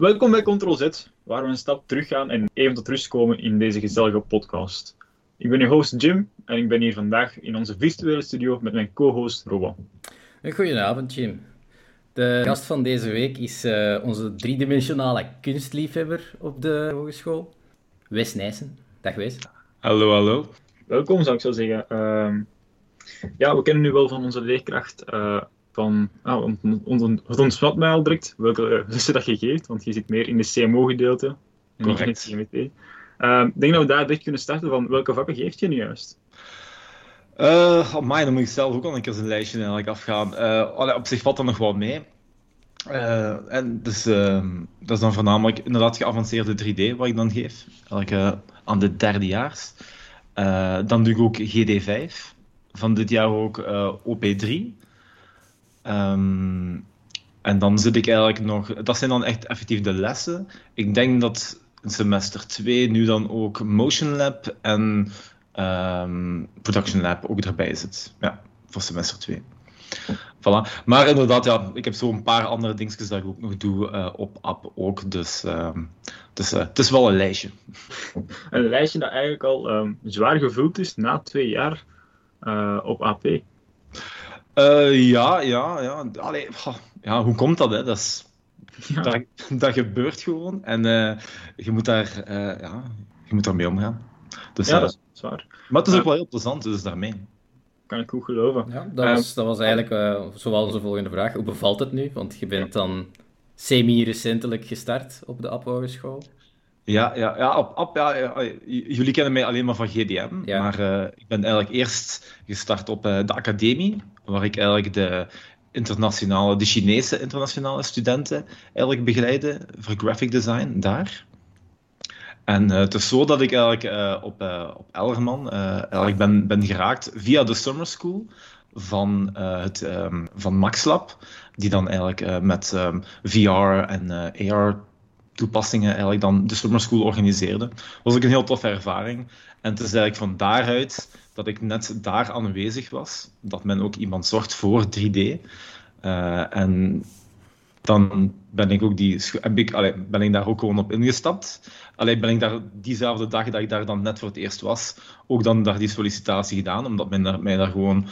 Welkom bij Ctrl Z, waar we een stap terug gaan en even tot rust komen in deze gezellige podcast. Ik ben uw host Jim en ik ben hier vandaag in onze virtuele studio met mijn co-host Robin. Goedenavond Jim. De gast van deze week is uh, onze driedimensionale kunstliefhebber op de hogeschool, Wes Nijssen. Dag Wes. Hallo, hallo. Welkom zou ik zo zeggen. Uh, ja, we kennen nu wel van onze leerkracht uh, van, ah, het ontsnapt mij al direct welke lessen dat je geeft, want je zit meer in de CMO-gedeelte niet in het CMT. Uh, ik denk dat we daar direct kunnen starten van welke vakken geeft je nu juist? Uh, dan moet ik zelf ook al een keer een lijstje eigenlijk afgaan. Uh, op zich valt er nog wel mee. Uh, en dus, uh, dat is dan voornamelijk inderdaad geavanceerde 3D wat ik dan geef. Eigenlijk aan de derdejaars. dan doe ik ook GD5. Van dit jaar ook OP3. Um, en dan zit ik eigenlijk nog... Dat zijn dan echt effectief de lessen. Ik denk dat semester 2 nu dan ook Motion Lab en um, Production Lab ook erbij zit. Ja, voor semester 2. Voilà. Maar inderdaad, ja, ik heb zo een paar andere dingetjes dat ik ook nog doe uh, op app ook. Dus, um, dus uh, het is wel een lijstje. Een lijstje dat eigenlijk al zwaar gevuld is na twee jaar uh, op AP. Ja, ja, ja. Allee, ja. Hoe komt dat? Hè? Dat, is, ja. dat, dat, gebeurt gewoon. En je moet daar ja, je moet daarmee omgaan. Dus, ja, dat is waar. Maar het is ook wel heel plezant, dus daarmee. Kan ik goed geloven. Ja, dat, was, dat was eigenlijk uh, zowel onze volgende vraag. Hoe bevalt het nu? Want je bent dan semi-recentelijk gestart op de App Hogeschool. Ja, ja, ja, op App, ja, jullie kennen mij alleen maar van GDM. Maar uh, ik ben eigenlijk eerst gestart op uh, de academie, waar ik eigenlijk de internationale, de Chinese internationale studenten eigenlijk begeleide voor graphic design daar. En uh, het is zo dat ik eigenlijk op, op Elgerman eigenlijk ben, ben geraakt via de Summer School van, het, um, van MaxLab, die dan eigenlijk met um, ehm, VR en AR toepassingen eigenlijk dan de Summer School organiseerde. Was ook een heel toffe ervaring. En het is eigenlijk van daaruit dat ik net daar aanwezig was, dat men ook iemand zorgt voor 3D. en dan ben ik, ook die, heb ik, ben ik daar ook gewoon op ingestapt. Alleen ben ik daar diezelfde dag dat ik daar dan net voor het eerst was, ook dan daar die sollicitatie gedaan, omdat men daar, mij daar gewoon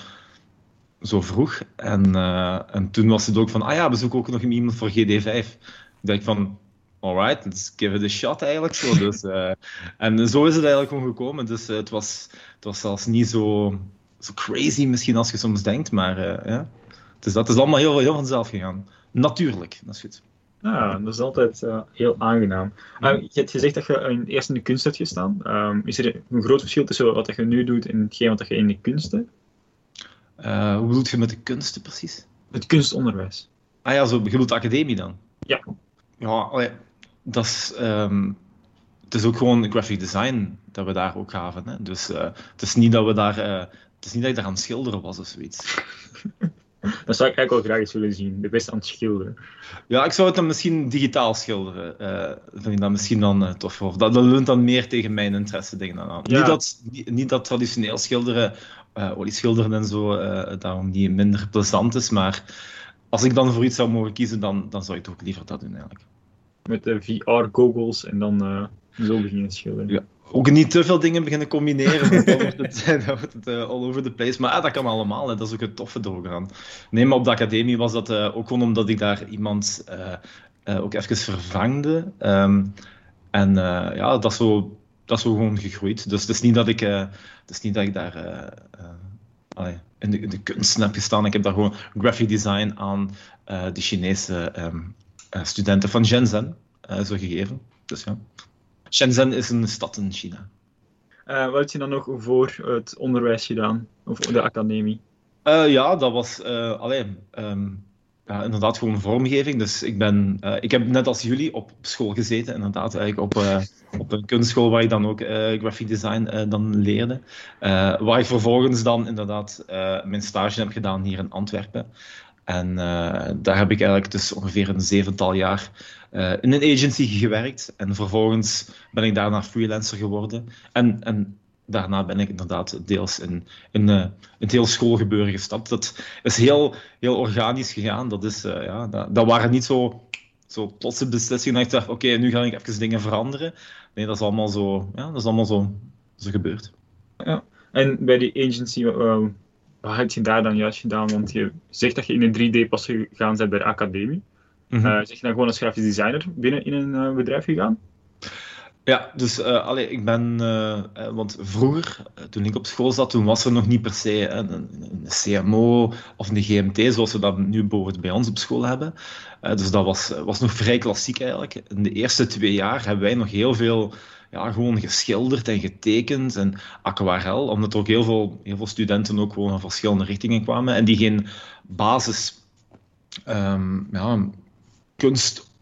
zo vroeg. En, uh, en toen was het ook van, ah ja, we zoeken ook nog iemand voor GD5. Ik dacht van, alright, let's give it a shot eigenlijk. Zo. Dus, uh, en zo is het eigenlijk gewoon gekomen. Dus uh, het, was, het was zelfs niet zo, zo crazy misschien als je soms denkt, maar ja. Dus dat is allemaal heel, heel vanzelf gegaan natuurlijk. Dat is goed. Ja, dat is altijd heel aangenaam. Uh, je hebt gezegd dat je eerst in de kunst hebt gestaan. Um, is er een groot verschil tussen wat je nu doet en hetgeen wat je in de kunsten? Uh, hoe bedoel je met de kunsten precies? Het kunstonderwijs. Ah ja, zo, je bedoelt de academie dan? Ja. Ja, allee, dat is... Um, het is ook gewoon graphic design dat we daar ook gaven. Hè? Dus het is niet dat we daar... het is niet dat ik daar aan het schilderen was of zoiets. Dat zou ik eigenlijk wel graag eens willen zien. De beste aan het schilderen. Ja, ik zou het dan misschien digitaal schilderen. Uh, vind ik dat misschien dan uh, tof. Of dat, dat leunt dan meer tegen mijn interesse dingen aan. Niet, dat, niet, niet, dat traditioneel schilderen, uh, schilderen en zo, daarom niet minder plezant is. Maar als ik dan voor iets zou mogen kiezen, dan, dan zou ik toch liever dat doen eigenlijk. Met de VR-goggles en dan zo beginnen schilderen. Ja ook niet te veel dingen beginnen combineren. dan wordt het, uh, all over the place. Maar ah, dat kan allemaal. Hè. Dat is ook het toffe doorgaan. Nee, maar op de academie was dat uh, ook gewoon omdat ik daar iemand uh, ook even vervangde. Um, en ja, dat is, zo, dat is zo gewoon gegroeid. Dus het is niet dat ik, het is niet dat ik daar in, de, in de kunsten heb gestaan. Ik heb daar gewoon graphic design aan de Chinese um, studenten van Shenzhen zo gegeven. Dus ja. Shenzhen is een stad in China. Uh, wat heb je dan nog voor het onderwijs gedaan? Of de academie? Uh, ja, dat was uh, alleen, um, ja, inderdaad gewoon vormgeving. Dus ik, ben, ik heb net als jullie op school gezeten, inderdaad, eigenlijk op, op een kunstschool waar ik dan ook graphic design dan leerde. waar ik vervolgens dan inderdaad mijn stage heb gedaan hier in Antwerpen. En daar heb ik eigenlijk dus ongeveer een zevental jaar uh, in een agency gewerkt en vervolgens ben ik daarna freelancer geworden. En, en daarna ben ik inderdaad deels in, in, uh, het heel schoolgebeuren gestapt. Dat is heel, heel organisch gegaan. Dat, is, ja, dat, dat, waren niet zo zo plotse beslissing dat ik dacht, oké, nu ga ik even dingen veranderen. Nee, dat is allemaal zo, ja, dat is allemaal zo, zo gebeurd. Ja, en bij die agency, wat heb je daar dan juist gedaan? Want je zegt dat je in een 3D pas gegaan bent bij de academie. Mm zeg je dan gewoon als grafisch designer binnen in een uh, bedrijf gegaan? Ja, dus uh, allee, ik ben, uh, want vroeger, toen ik op school zat, toen was er nog niet per se een, een CMO of een GMT, zoals we dat nu bijvoorbeeld bij ons op school hebben. Uh, dus dat was, was nog vrij klassiek eigenlijk. In de eerste twee jaar hebben wij nog heel veel ja, gewoon geschilderd en getekend en aquarel, omdat er ook heel veel, heel veel studenten ook gewoon van verschillende richtingen kwamen en die geen basis um, ja,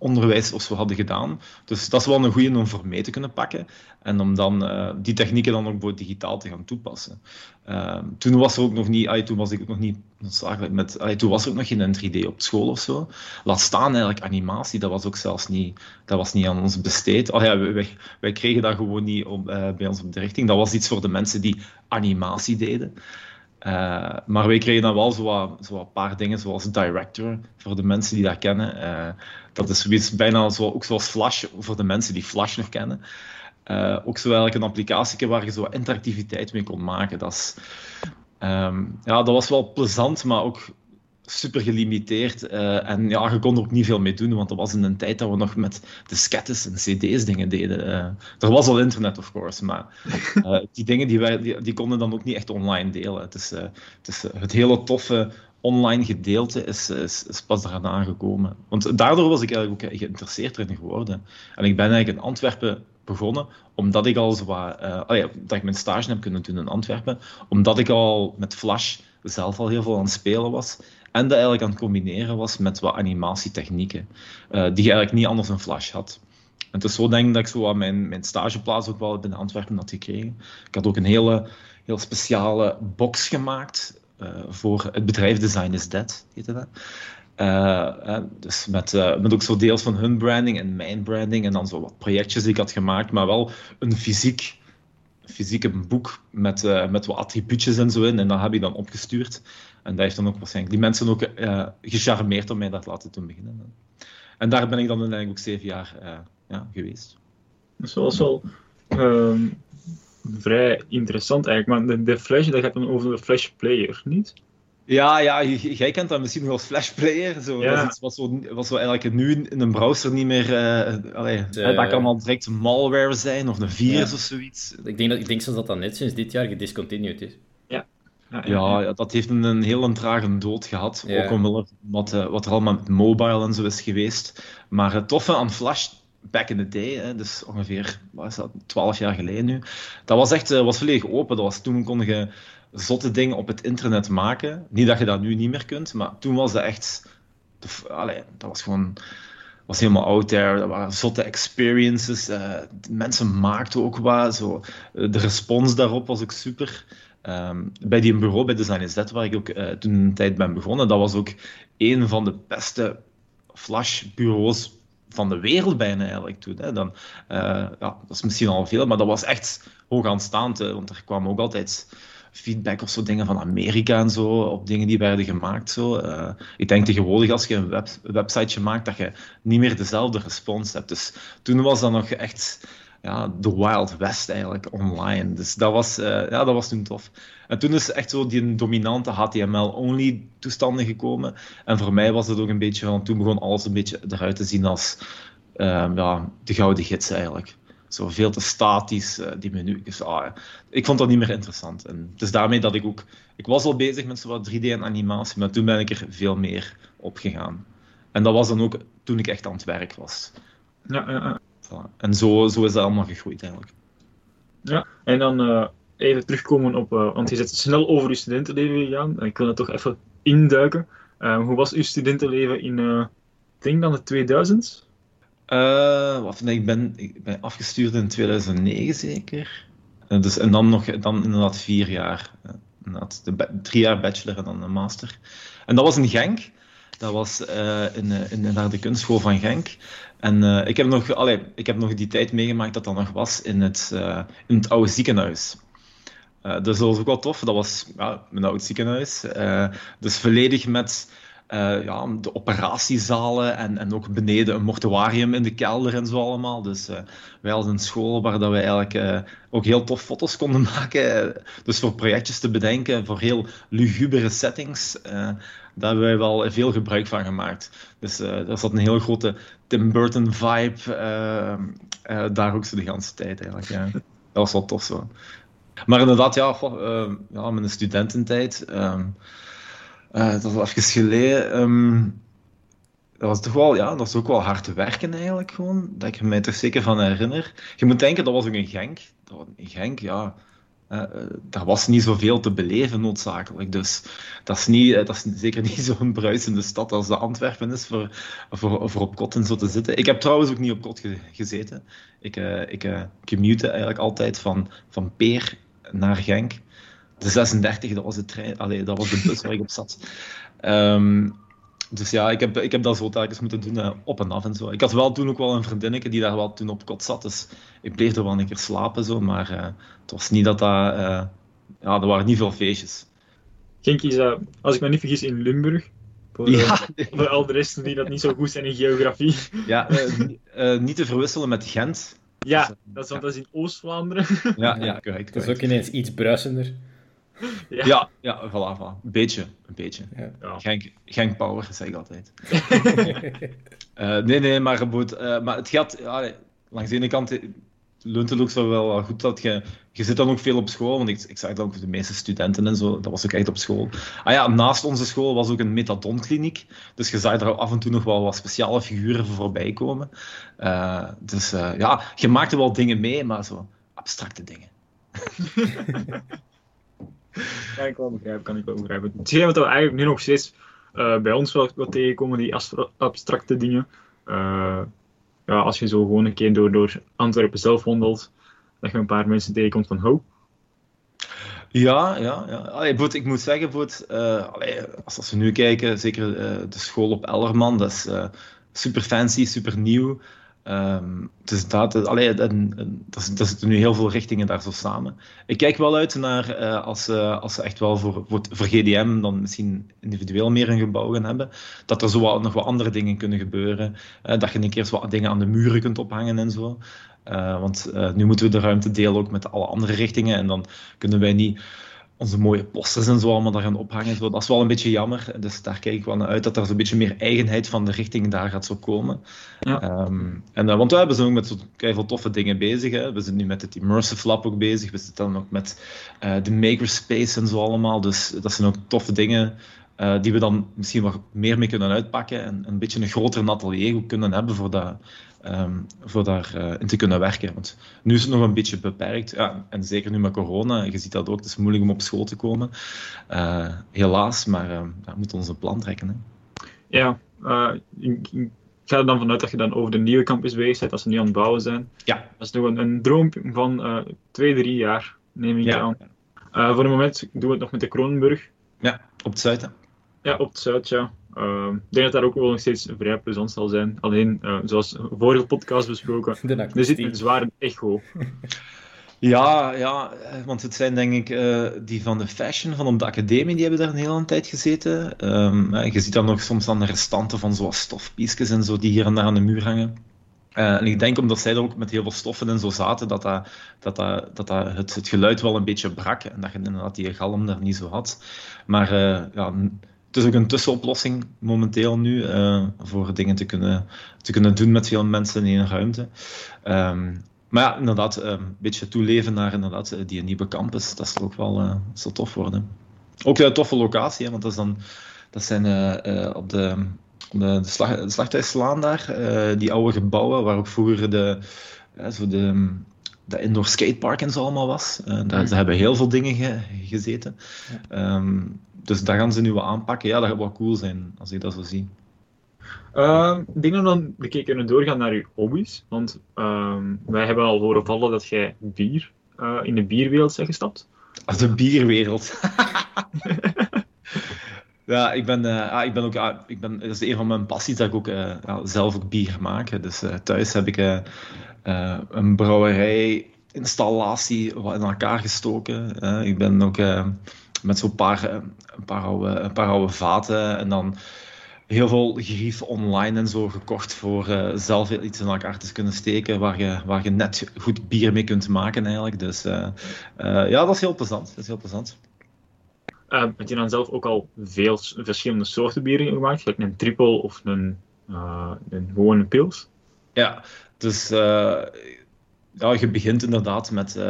kunstonderwijs of zo hadden gedaan. Dus dat is wel een goede om voor mee te kunnen pakken en om dan uh, die technieken dan ook digitaal te gaan toepassen. Uh, toen was er ook nog niet, toen was ik ook nog niet met, ay, toen was er ook nog geen 3D op school of zo. Laat staan eigenlijk animatie, dat was ook zelfs niet, dat was niet aan ons besteed. Oh ja, wij, wij kregen dat gewoon niet op, uh, bij ons op de richting. Dat was iets voor de mensen die animatie deden. Uh, maar wij kregen dan wel zo zo paar dingen, zoals director, voor de mensen die dat kennen. Dat is zoiets, bijna zo, ook zoals Flash, voor de mensen die Flash nog kennen. Uh, ook zo eigenlijk een applicatie waar je zo interactiviteit mee kon maken. Dat, is, um, ja, dat was wel plezant, maar ook super gelimiteerd. Uh, en ja, je kon er ook niet veel mee doen, want dat was in een tijd dat we nog met diskettes en cd's dingen deden. Uh, er was al internet, of course, maar uh, die dingen die, wij, die, die, konden dan ook niet echt online delen. Het, is, het, is, het hele toffe online gedeelte is, pas daarna gekomen. Want daardoor was ik eigenlijk ook geïnteresseerd erin geworden. En ik ben eigenlijk in Antwerpen begonnen, omdat ik al zo oh ja, dat ik mijn stage heb kunnen doen in Antwerpen, omdat ik al met Flash zelf al heel veel aan het spelen was. En dat eigenlijk aan het combineren was met wat animatietechnieken, uh, die je eigenlijk niet anders een Flash had. En het zo denk ik dat ik zo mijn, mijn stageplaats ook wel binnen Antwerpen had gekregen. Ik had ook een hele, heel speciale box gemaakt voor het bedrijf Design is Dead, heette dat. Uh, dus met, met ook zo deels van hun branding en mijn branding en dan zo wat projectjes die ik had gemaakt, maar wel een fysiek, fysieke boek met, uh, met wat attribuutjes en zo in. En dat heb ik dan opgestuurd. En dat heeft dan ook waarschijnlijk die mensen ook gecharmeerd om mij dat laten doen beginnen. En daar ben ik dan uiteindelijk ook zeven jaar ja, geweest. Dat was wel uh, vrij interessant eigenlijk. Maar de, de Flash, dat gaat dan over de Flash Player, niet? Ja, ja, jij kent dat misschien nog als Flash Player. Zo. Ja. Dat is wat zo, wat zo eigenlijk nu in een browser niet meer. Uh, allee, de... Dat kan al direct malware zijn of een virus ja. of zoiets. Ik denk, dat, ik denk zelfs dat dat net sinds dit jaar gediscontinued is. Ja, ja, dat heeft een, een heel trage dood gehad. Ja. Ook omwille wat, uh, wat er allemaal met mobile en zo is geweest. Maar het toffe aan Flash, back in the day, dus ongeveer wat is dat, 12 jaar geleden nu, dat was echt uh, was volledig open. Dat was, toen kon je zotte dingen op het internet maken. Niet dat je dat nu niet meer kunt, maar toen was dat echt. Allee, dat was gewoon was helemaal out there. Dat waren zotte experiences. Uh, mensen maakten ook wat. Zo. de respons daarop was ook super. Um, bij die bureau, bij Design is waar ik ook toen een tijd ben begonnen, dat was ook een van de beste Flash-bureaus van de wereld bijna eigenlijk toen. Hè. Dan, uh, ja, dat is misschien al veel, maar dat was echt hoog aanstaand, hè, want er kwam ook altijd feedback of zo dingen van Amerika en zo, op dingen die werden gemaakt. Zo. Uh, ik denk tegenwoordig als je een, web, websiteje maakt, dat je niet meer dezelfde respons hebt. Dus toen was dat nog echt ja, de Wild West eigenlijk online. Dus dat was, uh, ja, dat was toen tof. En toen is echt zo die dominante HTML-only toestanden gekomen. En voor mij was het ook een beetje van, toen begon alles een beetje eruit te zien als uh, ja, de gouden gids eigenlijk. Zo veel te statisch, uh, die menu. Dus, ah, ik vond dat niet meer interessant. En het is daarmee dat ik ook... Ik was al bezig met zo 3D en animatie, maar toen ben ik er veel meer op gegaan. En dat was dan ook toen ik echt aan het werk was. Ja, ja, ja. En zo, zo is dat allemaal gegroeid eigenlijk. Ja, en dan uh, even terugkomen op, uh, want je zit snel over je studentenleven gegaan. Ik wil dat toch even induiken. Uh, hoe was uw studentenleven in, ik denk dan de 2000? wat, nee, ik, ben, ik ben afgestuurd in 2009 zeker. En, dus, en dan nog dan inderdaad vier jaar. Inderdaad, de, drie jaar bachelor en dan een master. En dat was in Genk. Dat was uh, in, in, naar de kunstschool van Genk. En uh, ik, heb nog, allee, ik heb nog die tijd meegemaakt dat dat nog was in het, uh, in het oude ziekenhuis. dus dat was ook wel tof. Dat was ja, mijn oud ziekenhuis. dus volledig met ja, de operatiezalen en, en ook beneden een mortuarium in de kelder en zo allemaal. Dus wij hadden een school waar dat we eigenlijk ook heel tof foto's konden maken. dus voor projectjes te bedenken, voor heel lugubere settings daar hebben wij wel veel gebruik van gemaakt. Dus uh, er zat een heel grote Tim Burton vibe uh, daar ook zo de hele tijd eigenlijk. Ja. Dat was wel tof zo. Maar inderdaad, ja, goh, ja mijn studententijd, um, dat was even geleden. Um, dat was toch wel, ja, dat was ook wel hard werken eigenlijk gewoon. Dat ik er mij toch zeker van herinner. Je moet denken, dat was ook een Genk. Dat was een Genk, ja uh, daar was niet zoveel te beleven noodzakelijk. Dus dat is, niet, dat is zeker niet zo'n bruisende stad als de Antwerpen is voor, voor, voor op kot en zo te zitten. Ik heb trouwens ook niet op kot gezeten. Ik, ik commute eigenlijk altijd van, van Peer naar Genk. De 36, dat was de, trein, dat was de bus waar ik op zat. Um, dus ja, ik heb, ik heb dat zo telkens moeten doen, uh, op en af en zo. Ik had wel toen ook wel een vriendinnetje die daar wel toen op kot zat, dus ik bleef er wel een keer slapen, zo, maar uh, het was niet dat dat... Uh, ja, er waren niet veel feestjes. Genk is, als ik me niet vergis, in Limburg. Voor, ja. voor al de rest die dat niet zo goed zijn in geografie. Ja, niet te verwisselen met Gent. Ja, dat is, want dat is in Oost-Vlaanderen. Ja, ja, correct, Dat is ook ineens iets bruisender. Ja, ja, ja voilà, voilà. Een beetje. Een beetje. Ja. Genk, Genk power, zeg ik altijd. uh, nee, nee, maar, uh, maar het gaat... Ja, langs de ene kant leunt het ook zo wel goed dat je... Je zit dan ook veel op school, want ik, ik zag dan ook de meeste studenten en zo, dat was ook echt op school. Ah ja, naast onze school was ook een methadonkliniek, dus je zag er af en toe nog wel wat speciale figuren voorbij komen. Uh, dus ja, je maakte wel dingen mee, maar zo abstracte dingen. kan ik wel begrijpen, kan ik wel begrijpen. Hetgeen wat we eigenlijk nu nog steeds uh, bij ons wel wat tegenkomen, die abstracte dingen. Uh, ja, als je zo gewoon een keer door, door Antwerpen zelf wandelt, dat je een paar mensen tegenkomt van ho. Ja, ja, ja. Allee, ik moet zeggen, uh, allee, als, als we nu kijken, zeker de school op Ellerman, dat is super fancy, super nieuw. Um, dus allee, dat, dat zitten nu heel veel richtingen daar zo samen. Ik kijk wel uit naar uh, als, uh, als ze echt wel voor, voor, GDM dan misschien individueel meer een gebouw gaan hebben, dat er zo wat, nog wat andere dingen kunnen gebeuren. Uh, dat je een keer wat dingen aan de muren kunt ophangen en zo. want nu moeten we de ruimte delen ook met alle andere richtingen en dan kunnen wij niet onze mooie posters en zo allemaal daar gaan ophangen. Zo. Dat is wel een beetje jammer. Dus daar kijk ik wel naar uit dat er zo'n beetje meer eigenheid van de richting daar gaat zo komen. Ja. Um, en, uh, want we zijn ook met zo veel toffe dingen bezig. Hè. We zijn nu met het Immersive Lab ook bezig. We zitten dan ook met uh, de Makerspace en zo allemaal. Dus dat zijn ook toffe dingen uh, die we dan misschien wat meer mee kunnen uitpakken. En een beetje een groter atelier kunnen hebben voor dat um, voor daarin uh, te kunnen werken. Want nu is het nog een beetje beperkt. Ja, en zeker nu met corona, je ziet dat ook, het is moeilijk om op school te komen. Uh, helaas, maar uh, daar moeten we onze plan trekken. Hè. Ja, uh, ik, ik, ga er dan vanuit dat je dan over de nieuwe campus bezig bent, als ze nu aan het bouwen zijn. Ja. Dat is nog een, een droom van twee, drie jaar, neem ik ja. aan. voor het moment doen we het nog met de Kronenburg. Ja, op het zuiden. Ja, op het zuid, ja. Uh, ik denk dat daar ook wel nog steeds vrij plezant zal zijn. Alleen, uh, zoals vorige podcast besproken, er zit een zware echo. Ja, ja, want het zijn denk ik uh, die van de fashion, van op de academie, die hebben daar een hele tijd gezeten. Um, je ziet dan nog soms dan de restanten van zoals stofpiesjes en zo, die hier en daar aan de muur hangen. Uh, en ik denk omdat zij er ook met heel veel stoffen en zo zaten, dat, dat, dat, dat, dat, dat het, het geluid wel een beetje brak. En dat je inderdaad die galm daar niet zo had. Maar uh, ja, het is ook een tussenoplossing momenteel nu uh, voor dingen te kunnen, te kunnen doen met veel mensen in één ruimte. Um, maar ja, inderdaad, ehm, een beetje toeleven naar inderdaad, eh, die nieuwe campus, dat zal ook wel uh, zal tof worden. Ook een toffe locatie, hè, want dat, is dan, dat zijn uh, op de, op de, de, slag, de slachthuislaan daar, die oude gebouwen waar ook vroeger de, zo de, indoor skatepark en zo allemaal was. daar, daar, hebben heel veel dingen ge, gezeten. Ja. Um, dus daar gaan ze nu wat aanpakken. Ja, dat gaat wel cool zijn als ik dat zo zie. Uh, ik denk dat we dan een keer kunnen doorgaan naar je hobby's. Want uh, wij hebben al horen vallen dat jij bier uh, in de bierwereld bent gestapt. Als de bierwereld. ja, ik ben, uh, ah, ik ben ook. Ah, ik ben, dat is een van mijn passies dat ik ook uh, zelf ook bier maak. Dus thuis heb ik een brouwerij-installatie in elkaar gestoken. ik ben ook met zo'n paar, een, paar oude, een paar oude vaten. En dan heel veel gerief online en zo gekocht voor uh, zelf iets in elkaar te kunnen steken waar je, waar je net goed bier mee kunt maken eigenlijk. Dus uh, uh, ja, dat is heel plezant. Dat is heel plezant. heb je dan zelf ook al veel verschillende soorten bieren gemaakt? Gelijk een triple of een, een gewone pils? Ja, dus ja, je begint inderdaad met uh,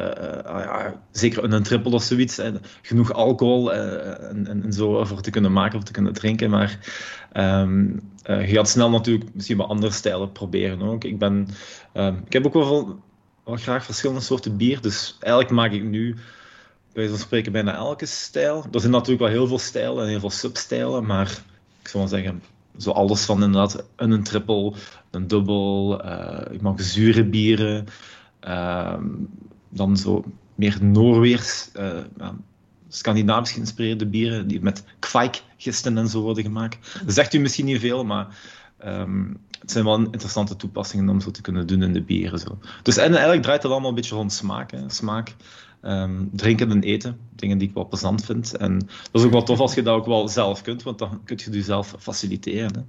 ja, zeker een triple of zoiets. En genoeg alcohol uh, en, en, zo voor te kunnen maken of te kunnen drinken. Maar um, je gaat snel natuurlijk misschien wat andere stijlen proberen ook. Ik, ben, um, ik heb ook wel, wel graag verschillende soorten bier. Dus eigenlijk maak ik nu bij zo'n spreken bijna elke stijl. Er zijn natuurlijk wel heel veel stijlen en heel veel substijlen. Maar ik zou wel zeggen, zo alles van inderdaad een triple, een dubbel. ik mag zure bieren. Ehm, dan zo meer Noorweers, uh, Scandinavisch geïnspireerde bieren die met kwijkgisten en zo worden gemaakt. Dat zegt u misschien niet veel, maar um, het zijn wel interessante toepassingen om zo te kunnen doen in de bieren. Zo. Dus en eigenlijk draait het allemaal een beetje rond smaak. Hè. Smaak, um, drinken en eten, dingen die ik wel plezant vind. En dat is ook wel tof als je dat ook wel zelf kunt, want dan kun je het jezelf faciliteren. Hè.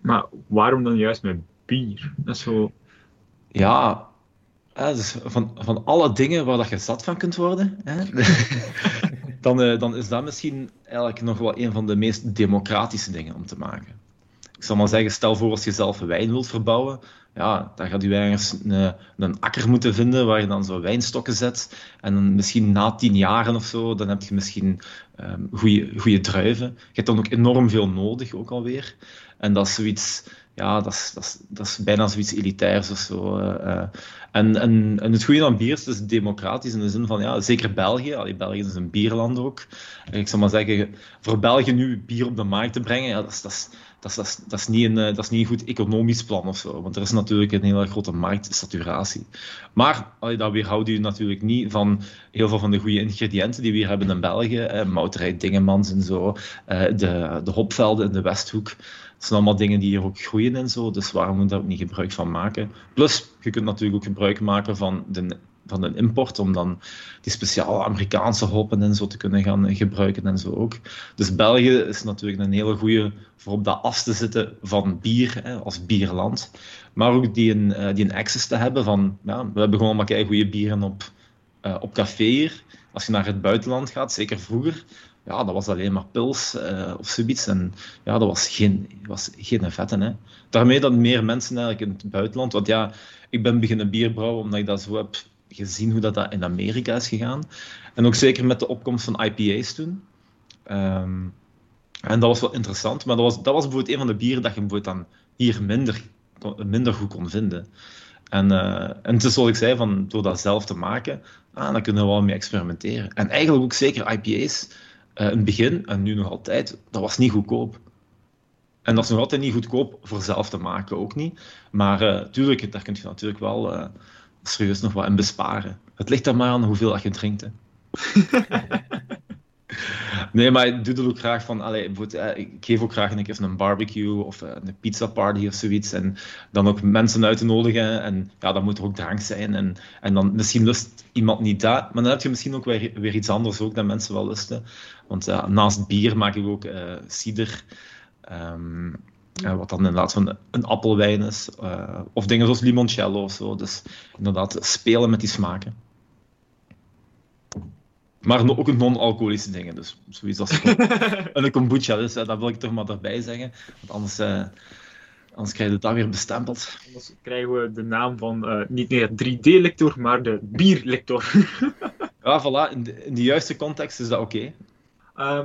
Maar waarom dan juist met bier? Dat is zo... Ja, dus van, van alle dingen waar dat je zat van kunt worden, hè, dan, uh, dan is dat misschien eigenlijk nog wel een van de meest democratische dingen om te maken. Ik zal maar zeggen, stel voor als je zelf wijn wilt verbouwen, ja, dan gaat je ergens een, een akker moeten vinden waar je dan zo wijnstokken zet. En dan misschien na tien jaren of zo, dan heb je misschien um, goede druiven. Je hebt dan ook enorm veel nodig, ook alweer. En dat is zoiets ja, dat is, dat, is, dat is bijna zoiets elitairs of zo. Uh, en, en, en het goede aan bier is, is democratisch in de zin van, ja, zeker België, allee, België is een bierland ook. Ik zou maar zeggen, voor België nu bier op de markt te brengen, ja, dat, is, dat, is, dat, is, dat, is niet een, dat is niet een goed economisch plan of zo. Want er is natuurlijk een hele grote marktsaturatie. Maar allee, dat weerhoudt u natuurlijk niet van heel veel van de goede ingrediënten die we hier hebben in België. Eh, Mouterij Dingemans en zo, eh, de, de hopvelden in de Westhoek. Dat zijn allemaal dingen die hier ook groeien en zo, dus waarom moet je daar ook niet gebruik van maken? Plus, je kunt natuurlijk ook gebruik maken van de, van de import, om dan die speciale Amerikaanse hoppen en zo te kunnen gaan gebruiken en zo ook. Dus België is natuurlijk een hele goede voor op dat af te zitten van bier, hè, als bierland. Maar ook die een, uh, die een access te hebben van, ja, we hebben gewoon maar goede bieren op, uh, op café hier. Als je naar het buitenland gaat, zeker vroeger, ja, dat was alleen maar pils uh, of zoiets. En ja, dat was geen, was geen vetten. Hè. Daarmee dat meer mensen eigenlijk in het buitenland. Want ja, ik ben beginnen bierbrouwen omdat ik dat zo heb gezien hoe dat, dat in Amerika is gegaan. En ook zeker met de opkomst van IPA's toen. Um, en dat was wel interessant. Maar dat was, dat was bijvoorbeeld een van de bieren dat je bijvoorbeeld dan hier minder, minder goed kon vinden. En, uh, en het is zoals ik zei, van, door dat zelf te maken, ah, dan kunnen we wel mee experimenteren. En eigenlijk ook zeker IPA's in het begin, en nu nog altijd, dat was niet goedkoop. En dat is nog altijd niet goedkoop voor zelf te maken, ook niet. Maar uh, tuurlijk, daar kun je natuurlijk wel uh, serieus nog wat in besparen. Het ligt er maar aan hoeveel dat je drinkt. Hè. nee, maar ik doe dat ook graag van... Allez, ik geef ook graag een keer een barbecue of een pizza party of zoiets. En dan ook mensen uit te nodigen. En ja, dan moet er ook drank zijn. En, en dan misschien lust iemand niet dat. Maar dan heb je misschien ook weer, weer iets anders ook dat mensen wel lusten. Want ja, naast bier maak ik ook uh, cider. Um, wat dan inderdaad van een appelwijn is. Uh, of dingen zoals limoncello of zo. Dus inderdaad, spelen met die smaken. Maar ook non-alcoholische dingen. Dus zoiets als een kombucha. Dus dat wil ik toch maar erbij zeggen. Want anders, uh, anders krijg je dat weer bestempeld. Anders krijgen we de naam van uh, niet meer 3D-lector, maar de bierlector. ja, voilà. In de, in de, juiste context is dat oké. Okay. Uh,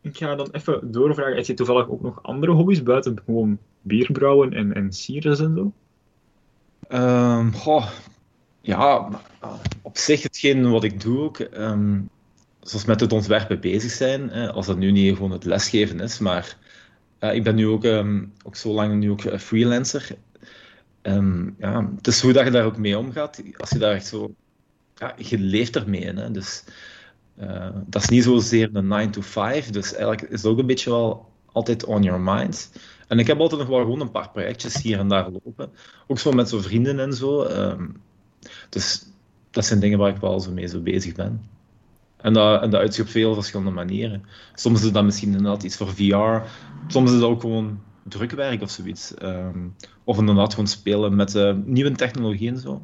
ik ga dan even doorvragen. Heb je toevallig ook nog andere hobby's buiten gewoon bierbrouwen en, en sieren en zo? Um, goh, ja, op zich hetgeen wat ik doe ook. Um, zoals met het ontwerpen bezig zijn. Als dat nu niet gewoon het lesgeven is, maar uh, ik ben nu ook, um, ook zo lang nu ook freelancer. Um, ja, het is hoe dat je daar ook mee omgaat. Als je daar echt zo... Ja, je leeft ermee. Hè, dus uh, dat is niet zozeer een 9 to 5, dus eigenlijk is het ook een beetje wel altijd on your mind. En ik heb altijd nog wel gewoon een paar projectjes hier en daar lopen. Ook zo met zo'n vrienden en zo. Um, dus dat zijn dingen waar ik wel zo mee zo bezig ben. En dat, en dat uit zich op veel verschillende manieren. Soms is dat misschien inderdaad iets voor VR. Soms is dat ook gewoon drukwerk of zoiets. Ehm, of inderdaad gewoon spelen met uh, nieuwe technologie en zo.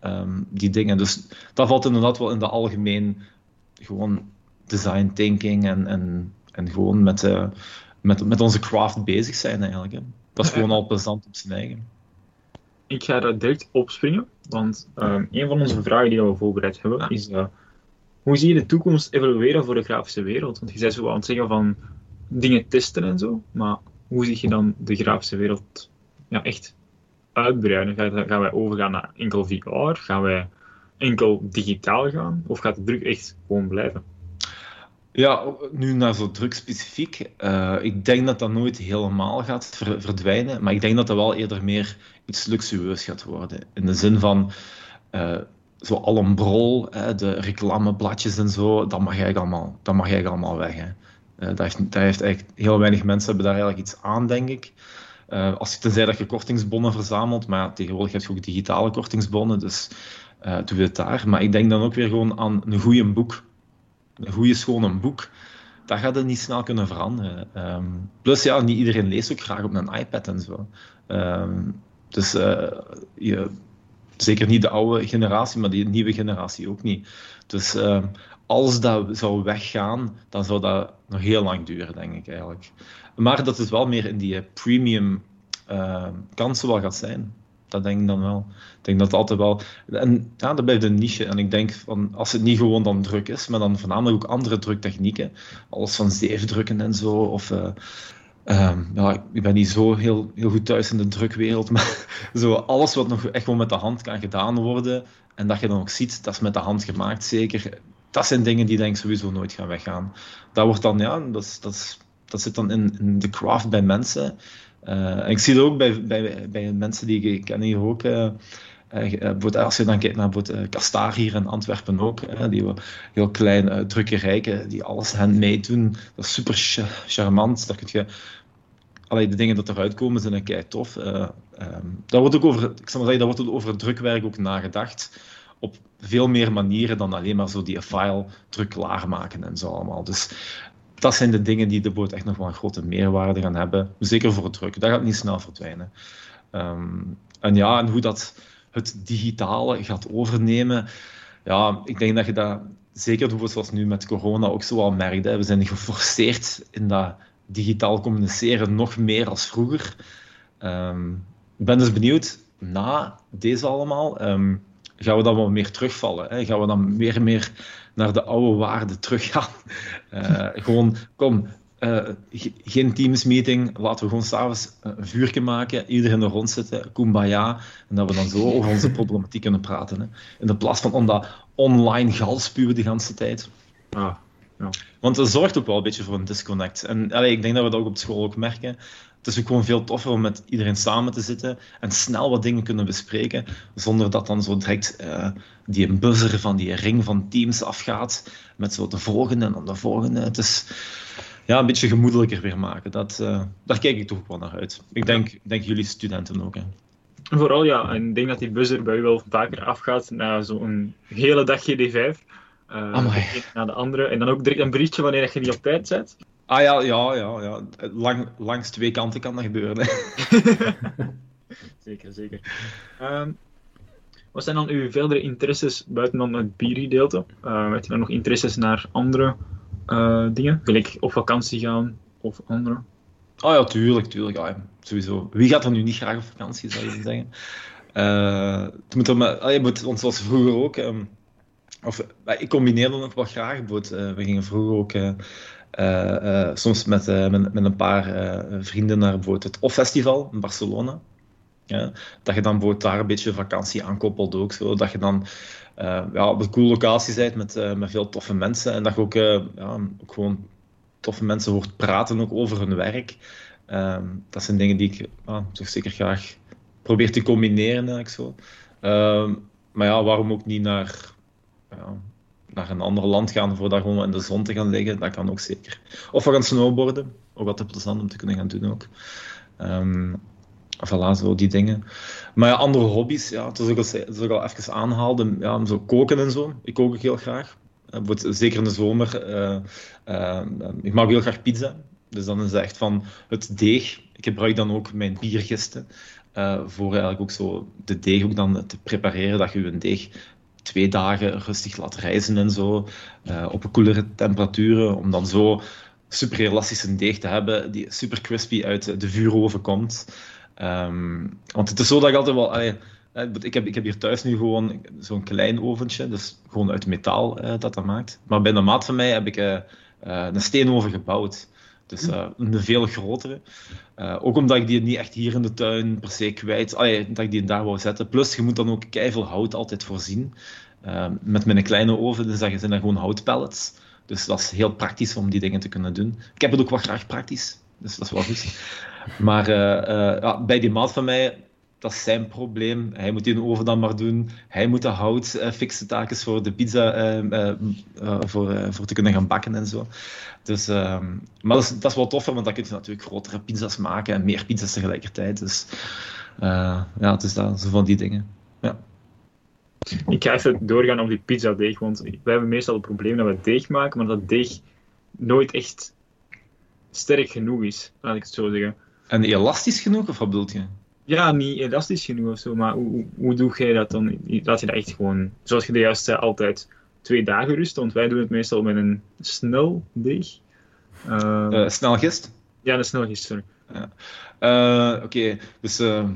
Ehm, die dingen. Dus dat valt inderdaad wel in de algemeen gewoon design thinking en, en, en gewoon met, uh, met, met onze craft bezig zijn eigenlijk. Hè. Dat is gewoon al plezant op zijn eigen. Ik ga daar direct opspringen, want um, een van onze vragen die we voorbereid hebben is uh, hoe zie je de toekomst evolueren voor de grafische wereld? Want je zei zo aan het zeggen van dingen testen en zo, maar hoe zie je dan de grafische wereld ja, echt uitbreiden? Gaan, gaan wij overgaan naar enkel VR? Gaan wij enkel digitaal gaan? Of gaat de druk echt gewoon blijven? Ja, nu naar zo druk specifiek. Uh, ik denk dat dat nooit helemaal gaat verdwijnen, maar ik denk dat dat wel eerder meer iets luxueus gaat worden. In de zin van, uh, zo Alombrol, hè, de reclamebladjes en zo, dat mag eigenlijk allemaal, dat mag eigenlijk allemaal weg. Hè. Uh, dat, heeft, heeft heel weinig mensen hebben daar eigenlijk iets aan, denk ik. Uh, als je tenzij dat je kortingsbonnen verzamelt, maar tegenwoordig heb je ook digitale kortingsbonnen, dus doe het daar. Maar ik denk dan ook weer gewoon aan een goede boek. Een goede, schone boek. Dat gaat er niet snel kunnen veranderen. Um, plus, ja, niet iedereen leest ook graag op een iPad en zo. Um, dus je, zeker niet de oude generatie, maar die nieuwe generatie ook niet. Dus uh, als dat zou weggaan, dan zou dat nog heel lang duren, denk ik eigenlijk. Maar dat het wel meer in die premium uh, kansen wel gaat zijn. Dat denk ik dan wel. Ik denk dat het altijd wel. En ja, dat blijft een niche. En ik denk van als het niet gewoon dan druk is, maar dan voornamelijk ook andere druktechnieken. Alles van zeefdrukken en zo. Of uh, Um, ja, ik ben niet zo heel, heel goed thuis in de drukwereld, maar zo alles wat nog echt wel met de hand kan gedaan worden en dat je dan ook ziet, dat is met de hand gemaakt zeker. Dat zijn dingen die denk ik sowieso nooit gaan weggaan. Dat wordt dan, ja, dat, dat, dat zit dan in, in de craft bij mensen. Uh, en ik zie het ook bij, bij, bij mensen die ik ken hier ook. Uh, uh, als je dan kijkt naar uh, Kastaar hier in Antwerpen ook, uh, die heel klein uh, drukkerijken die alles handmade doen. Dat is super charmant. Daar kun je, allee, de dingen dat eruit komen zijn kei tof. Um, daar wordt ook over, ik zal maar zeggen, daar wordt over drukwerk ook nagedacht. Op veel meer manieren dan alleen maar zo die file druk klaarmaken en zo allemaal. Dus dat zijn de dingen die de boot echt nog wel een grote meerwaarde gaan hebben. Zeker voor het druk. Dat gaat niet snel verdwijnen. Um, en ja, en hoe dat het digitale gaat overnemen. Ja, ik denk dat je dat zeker zoals nu met corona ook zo al merkt. We zijn geforceerd in dat digitaal communiceren nog meer als vroeger. Um, ik ben dus benieuwd, na deze allemaal, um, gaan we dan wel meer terugvallen? Hè? Gaan we dan meer en meer naar de oude waarden teruggaan? Uh, gewoon, kom, uh, geen Teams-meeting, laten we gewoon s'avonds een vuurtje maken, iedereen er rond zitten, kumbaya, en dat we dan zo over onze problematiek kunnen praten. Hè. In de plaats van om dat online galspuwen de hele tijd. Ah, ja. Want dat zorgt ook wel een beetje voor een disconnect. En allee, ik denk dat we dat ook op school ook merken. Het is ook gewoon veel toffer om met iedereen samen te zitten en snel wat dingen kunnen bespreken, zonder dat dan zo direct uh, die buzzer van die ring van Teams afgaat, met zo de volgende en dan de volgende. Het is ja, een beetje gemoedelijker weer maken. Dat, uh, daar kijk ik toch wel naar uit. Ik denk, denk jullie studenten ook. Hè. Vooral ja, en ik denk dat die buzzer bij u wel vaker afgaat na zo'n hele dag GD5. Uh, naar de andere. En dan ook direct een berichtje wanneer je die op tijd zet. Ah ja, ja, ja. ja. Lang, langs twee kanten kan dat gebeuren. zeker, zeker. Um, wat zijn dan uw verdere interesses buiten dan het biergedeelte? Uh, heb je dan nog interesses naar andere uh, dingen? Gelijk op vakantie gaan of andere? Oh ja, tuurlijk, tuurlijk. Ja, sowieso. Wie gaat er nu niet graag op vakantie, zou je zeggen? Uh, ah, je moet, want zoals vroeger ook. Um, of, ik combineerde nog wel graag. We gingen vroeger ook soms met, met, met, een paar vrienden naar het OFF-festival in Barcelona. Ja, dat je dan daar een beetje vakantie aankoppelt ook. Zo, dat je dan ja, op een cool locatie bent met, uh, met veel toffe mensen. En dat je ook, uh, ja, ook gewoon toffe mensen hoort praten ook over hun werk. Ehm, dat zijn dingen die ik toch zeker graag probeer te combineren. Eigenlijk zo. Ehm, maar ja, waarom ook niet naar, naar een ander land gaan voor daar gewoon in de zon te gaan liggen? Dat kan ook zeker. Of we gaan snowboarden. Ook altijd plezant om te kunnen gaan doen ook. Um, voilà, zo die dingen. Maar ja, andere hobby's, ja, zoals ik al, zoals ik al even aanhaalde, ja, zo koken en zo. Ik kook ook heel graag. zeker in de zomer. ik maak heel graag pizza. Dus dan is het echt van het deeg. Ik gebruik dan ook mijn biergisten voor eigenlijk ook zo de deeg ook dan te prepareren. Dat je een deeg twee dagen rustig laat rijzen en zo. op een koelere temperaturen. Om dan zo super elastische deeg te hebben die super crispy uit de vuuroven komt. Um, want het is zo dat ik altijd wel... ik, heb, ik heb hier thuis nu gewoon zo'n klein oventje, dus gewoon uit metaal uh, dat dat maakt. Maar bij de maat van mij heb ik uh, uh, een steenoven gebouwd. Dus een veel grotere. ook omdat ik die niet echt hier in de tuin per se kwijt... Allee, dat ik die daar wou zetten. Plus, je moet dan ook keiveel hout altijd voorzien. met mijn kleine oven dus zijn dat gewoon houtpellets. Dus dat is heel praktisch om die dingen te kunnen doen. Ik heb het ook wel graag praktisch, dus dat is wel goed. Maar uh, ja, bij die maat van mij, dat is zijn probleem. Hij moet die oven dan maar doen. Hij moet de hout uh, fixen taakjes voor de pizza uh, voor, voor te kunnen gaan bakken en zo. Dus, ehm, maar dat is, dat is wel want dan kun je natuurlijk grotere pizza's maken en meer pizza's tegelijkertijd. Dus ja, het is dat, zo van die dingen. Ja. Ik ga even doorgaan op die pizzadeeg, want wij hebben meestal het probleem dat we deeg maken, maar dat deeg nooit echt sterk genoeg is, laat ik het zo zeggen. En elastisch genoeg, of wat bedoel je? Ja, niet elastisch genoeg of zo, maar hoe, hoe doe jij dat dan? Laat je dat echt gewoon, zoals je de juist zei, altijd twee dagen rust, want wij doen het meestal met een snel deeg. Uh, uh, snelgist? Ja, een snelgist, sorry. Ja. Uh, Oké, dus uh,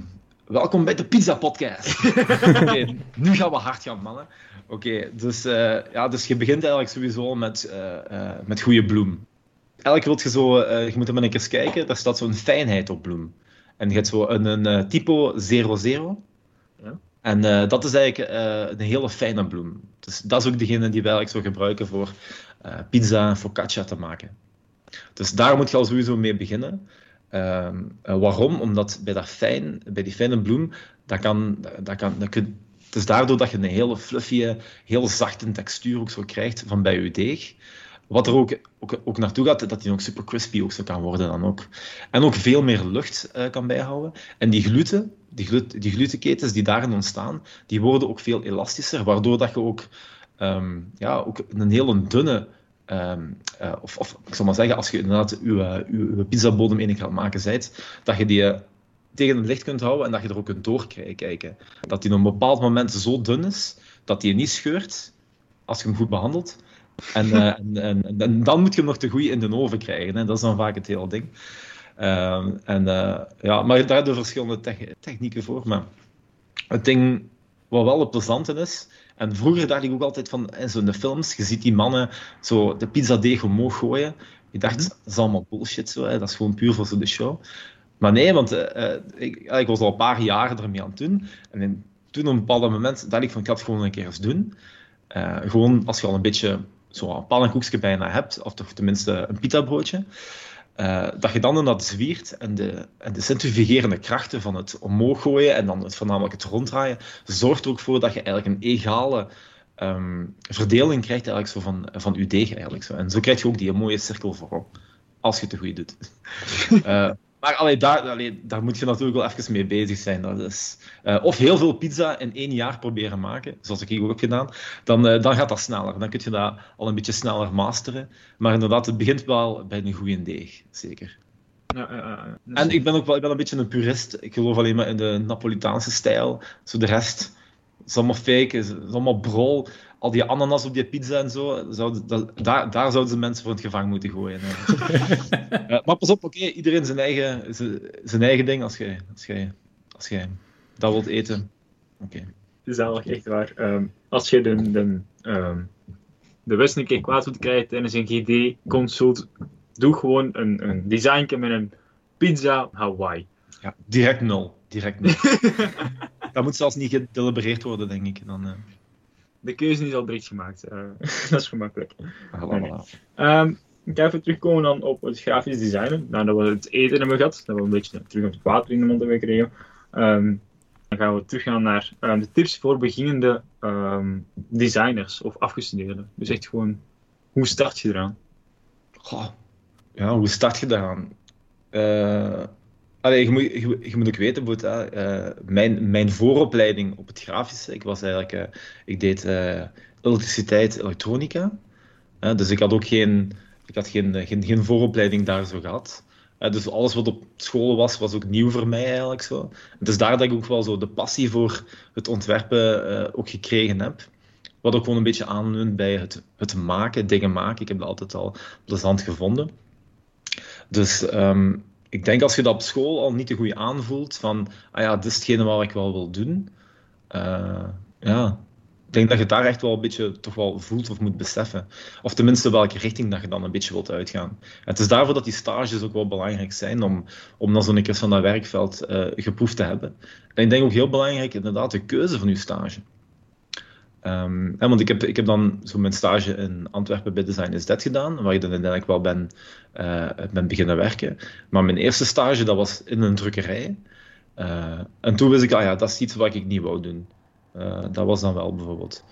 Welkom bij de Pizza Podcast. okay, nu gaan we hard gaan, mannen. Oké, dus, uh, ja, dus je begint eigenlijk sowieso met, met goede bloem. Eigenlijk wil je zo, je moet maar een eens kijken, daar staat zo'n fijnheid op bloem. En je hebt zo een, een typo 00. Ja. En dat is eigenlijk een hele fijne bloem. Dus dat is ook degene die we eigenlijk zo gebruiken voor pizza en focaccia te maken. Dus daar moet je al sowieso mee beginnen. Ehm, eh, waarom? Omdat bij, dat fijn, bij die fijne bloem, dat kan, dat kan, dat kun, het is daardoor dat je een hele fluffy, heel zachte textuur ook zo krijgt van bij je deeg. Wat er ook, ook, ook naartoe gaat, dat die ook super crispy ook zo kan worden dan ook. En ook veel meer lucht uh, kan bijhouden. En die gluten, die, glut, die glutenketens die daarin ontstaan, die worden ook veel elastischer, waardoor dat je ook, um, ja, ook een hele dunne Um, uh, of, of, ik zal maar zeggen, als je inderdaad je, je, pizzabodem in gaat maken bent, dat je die eh, tegen het licht kunt houden en dat je er ook kunt doorkijken. Dat die op een bepaald moment zo dun is, dat die niet scheurt als je hem goed behandelt. En, uh, en, en, en, dan moet je hem nog te goed in de oven krijgen. Hè. Dat is dan vaak het hele ding. Uh, en, ja, maar daar hebben we verschillende technieken voor. Maar het ding wat wel het plezante is, en vroeger dacht ik ook altijd van, in zo'n films, je ziet die mannen zo de pizza deeg omhoog gooien. Ik dacht, dat is allemaal bullshit, zo, hè. dat is gewoon puur voor zo de show. Maar nee, want ik, ik, was al een paar jaren ermee aan het doen. En in, toen op een bepaald moment dacht ik van, ik ga het gewoon een keer eens doen. Gewoon als je al een beetje zo'n pannenkoekje bijna hebt, of toch tenminste een pita-broodje. Uh, dat je dan dat zwiert en de, en de centrifugerende krachten van het omhoog gooien en dan het, voornamelijk het ronddraaien, zorgt er ook voor dat je eigenlijk een egale um, verdeling krijgt eigenlijk zo van, van je deeg. Eigenlijk zo. En zo krijg je ook die mooie cirkel voorop, als je het goed doet. uh, Maar allee, daar, allee, daar moet je natuurlijk wel even mee bezig zijn. Dat is, uh, of heel veel pizza in één jaar proberen maken, zoals ik hier ook heb gedaan. Dan, uh, dan gaat dat sneller. Dan kun je dat al een beetje sneller masteren. Maar inderdaad, het begint wel bij een goede deeg, zeker. Ja, ja, en ik ben ook wel ik ben een beetje een purist. Ik geloof alleen maar in de Napolitaanse stijl. Zo de rest is allemaal fake, is allemaal brol al die ananas op die pizza en zo, dat, daar, daar zouden ze mensen voor het gevangen moeten gooien. uh, maar pas op, oké, iedereen zijn eigen, zijn, eigen ding als jij als jij, als jij dat wilt eten. Oké. Okay. Zalig, echt waar. Um, als je de, de, um, de West een keer kwaad wilt krijgen tijdens een GD-consult, doe gewoon een, een designje met een pizza Hawaii. Ja, direct nul. Direct nul. dat moet zelfs niet gedelibereerd worden, denk ik. Dan, uh de keuze is al direct gemaakt. Uh, dat is gemakkelijk. Um, ik ga even terugkomen dan op het grafisch designen. Nou, dat we het eten hebben gehad, dat we een beetje terug op het water in de mond hebben gekregen. Um, dan gaan we teruggaan naar um, de tips voor beginnende designers of afgestudeerden. Dus echt gewoon, hoe start je eraan? Goh. Ja, hoe start je eraan? Uh, Je, moet, je, moet ook weten, uh, mijn, mijn vooropleiding op het grafische, ik was eigenlijk, uh, ik deed uh, elektriciteit, elektronica. dus ik had ook geen, ik had geen, geen, geen vooropleiding daar zo gehad. dus alles wat op school was, was ook nieuw voor mij eigenlijk zo. Het is daar dat ik ook wel zo de passie voor het ontwerpen ook gekregen heb. Wat ook gewoon een beetje aanleunt bij het, het maken, dingen maken. Ik heb dat altijd al plezant gevonden. Dus ehm, ik denk als je dat op school al niet te goed aanvoelt, van, ah ja, dit is hetgene wat ik wel wil doen. Uh, ja, ik denk dat je daar echt wel een beetje toch wel voelt of moet beseffen. Of tenminste welke richting dat je dan een beetje wilt uitgaan. het is daarvoor dat die stages ook wel belangrijk zijn, om, om dan zo'n keer van dat werkveld uh, geproefd te hebben. En ik denk ook heel belangrijk, inderdaad, de keuze van je stage. Um, want ik heb, ik heb dan zo mijn stage in Antwerpen bij Design is Dead gedaan, waar ik dan uiteindelijk wel ben, uh, ben beginnen werken. Maar mijn eerste stage, dat was in een drukkerij. Uh, en toen wist ik, ah ja, dat is iets wat ik niet wou doen. Uh, dat was dan wel bijvoorbeeld.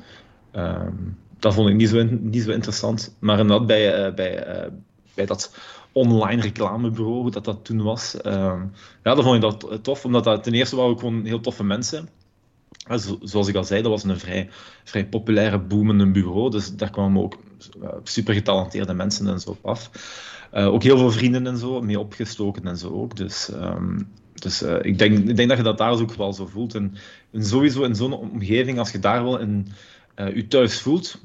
Um, dat vond ik niet zo, niet zo interessant. Maar inderdaad, bij, bij, bij dat online reclamebureau, dat, dat toen was, uh, ja, dan vond ik dat tof, omdat dat ten eerste waren ook gewoon heel toffe mensen zoals ik al zei, dat was een vrij, vrij populaire, boomende bureau. Dus daar kwamen ook uh, super getalenteerde mensen en zo op af. Uh, ook heel veel vrienden en zo, mee opgestoken en zo ook. Dus, um, dus uh, ik, denk, ik denk dat je dat daar ook wel zo voelt. En, en sowieso in zo'n omgeving, als je daar wel in je thuis voelt,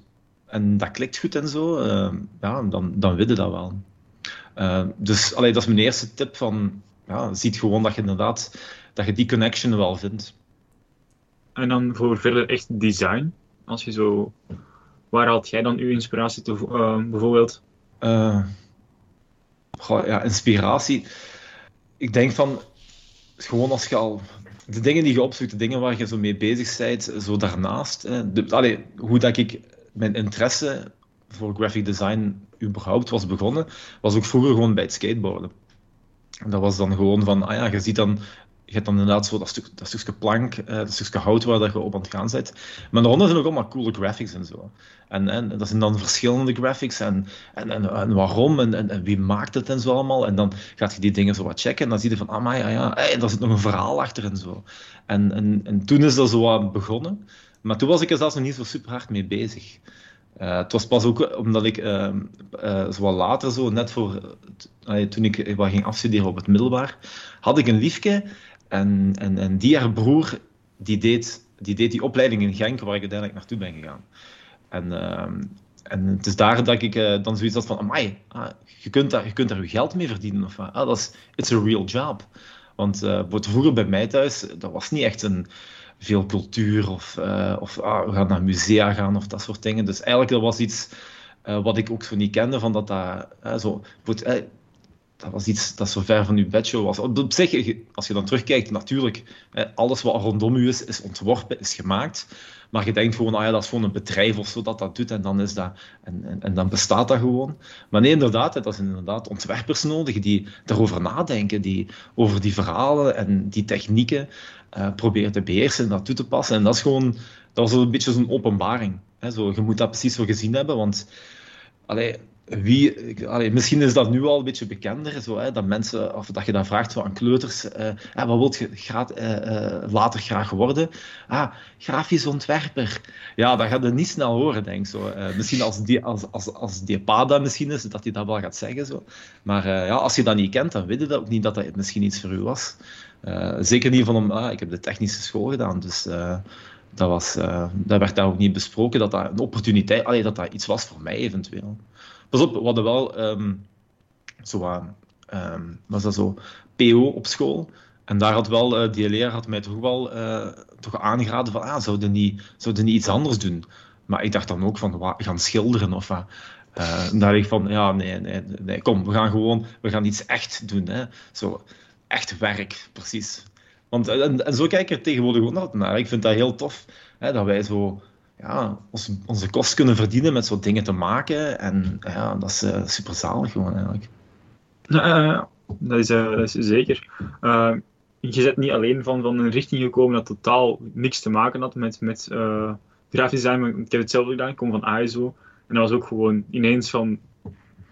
en dat klikt goed en zo, ja, dan, dan weet je dat wel. dus allee, dat is mijn eerste tip van, ja, ziet gewoon dat je inderdaad, dat je die connection wel vindt. En dan voor verder echt design. Als je zo... Waar haalt jij dan uw inspiratie toe, uh, bijvoorbeeld? Uh, ja, inspiratie. Ik denk van... Gewoon als je al... De dingen die je opzoekt, de dingen waar je zo mee bezig bent, zo daarnaast. allee, hoe dat ik mijn interesse voor graphic design überhaupt was begonnen, was ook vroeger gewoon bij het skateboarden. Dat was dan gewoon van, ah ja, je ziet dan je hebt dan inderdaad zo dat, stuk, dat stukje plank, uh, dat stukje hout waar dat je op aan het gaan bent. Maar daaronder zijn ook allemaal coole graphics en zo. En, en dat zijn dan verschillende graphics en, en, en, waarom en, en, wie maakt het en zo allemaal. En dan gaat je die dingen zo wat checken en dan zie je van, ah maar ja, ja daar zit nog een verhaal achter en zo. En, en, en toen is dat zo wat begonnen. Maar toen was ik er zelfs nog niet zo super hard mee bezig. Uh, het was pas ook omdat ik uh, zo later, zo, net voor, toen ik wat ging afstuderen op het middelbaar, had ik een liefje en, en, en die haar broer, die deed, die deed die opleiding in Genk, waar ik uiteindelijk naartoe ben gegaan. En, uh, en het is daar dat ik uh, dan zoiets had van, amai, ah, je, kunt daar, je kunt daar je geld mee verdienen. Of, ah, dat is, it's a real job. Want uh, vroeger bij mij thuis, dat was niet echt een, veel cultuur of, uh, of ah, we gaan naar musea gaan of dat soort dingen. Dus eigenlijk dat was iets wat ik ook zo niet kende, van dat dat uh, zo, dat was iets dat zo ver van uw bedshow was. Op zich, als je dan terugkijkt, natuurlijk, alles wat rondom u is, is ontworpen, is gemaakt. Maar je denkt gewoon, ah ja, dat is gewoon een bedrijf of zo dat dat doet en dan, is dat, en, en, en dan bestaat dat gewoon. Maar nee, inderdaad, dat zijn inderdaad ontwerpers nodig die daarover nadenken, die over die verhalen en die technieken uh, proberen te beheersen en dat toe te passen. En dat is gewoon, dat was een beetje zo'n openbaring. Hè? Zo, je moet dat precies zo gezien hebben, want allee, wie, misschien is dat nu al een beetje bekender, zo, hè, dat mensen, of dat je dan vraagt zo aan kleuters, uh, wat wil je uh, uh, later graag worden? Ah, grafisch ontwerper. Ja, dat gaat je niet snel horen, denk ik. Misschien als die, als, als, als die misschien is, dat hij dat wel gaat zeggen. Zo. Maar ja, als je dat niet kent, dan weet je dat ook niet dat dat misschien iets voor u was. zeker niet van, om, ah, ik heb de technische school gedaan, dus dat, was, dat werd daar ook niet besproken, dat dat een opportuniteit, allee, dat dat iets was voor mij eventueel. Pas op, we hadden wel um, zo um, was dat zo, PO op school. En daar had wel, uh, die leraar had mij toch wel uh, toch aangeraden van, ah, zouden niet, zouden niet iets anders doen? Maar ik dacht dan ook van, gaan schilderen of wat? Dacht ik van, ja, nee, nee, nee, kom, we gaan gewoon, we gaan iets echt doen. Hè? Zo, echt werk, precies. Want, en, en zo kijk ik er tegenwoordig ook naar. Ik vind dat heel tof, hè, dat wij zo ja, ons, onze kost kunnen verdienen met zo'n dingen te maken. En ja, dat is uh, super zalig gewoon eigenlijk. Uh, dat, is, uh, dat is zeker. je bent niet alleen van, van een richting gekomen dat totaal niks te maken had met, met grafisch design. Maar ik heb het zelf gedaan, ik kom van ISO. En dat was ook gewoon ineens van...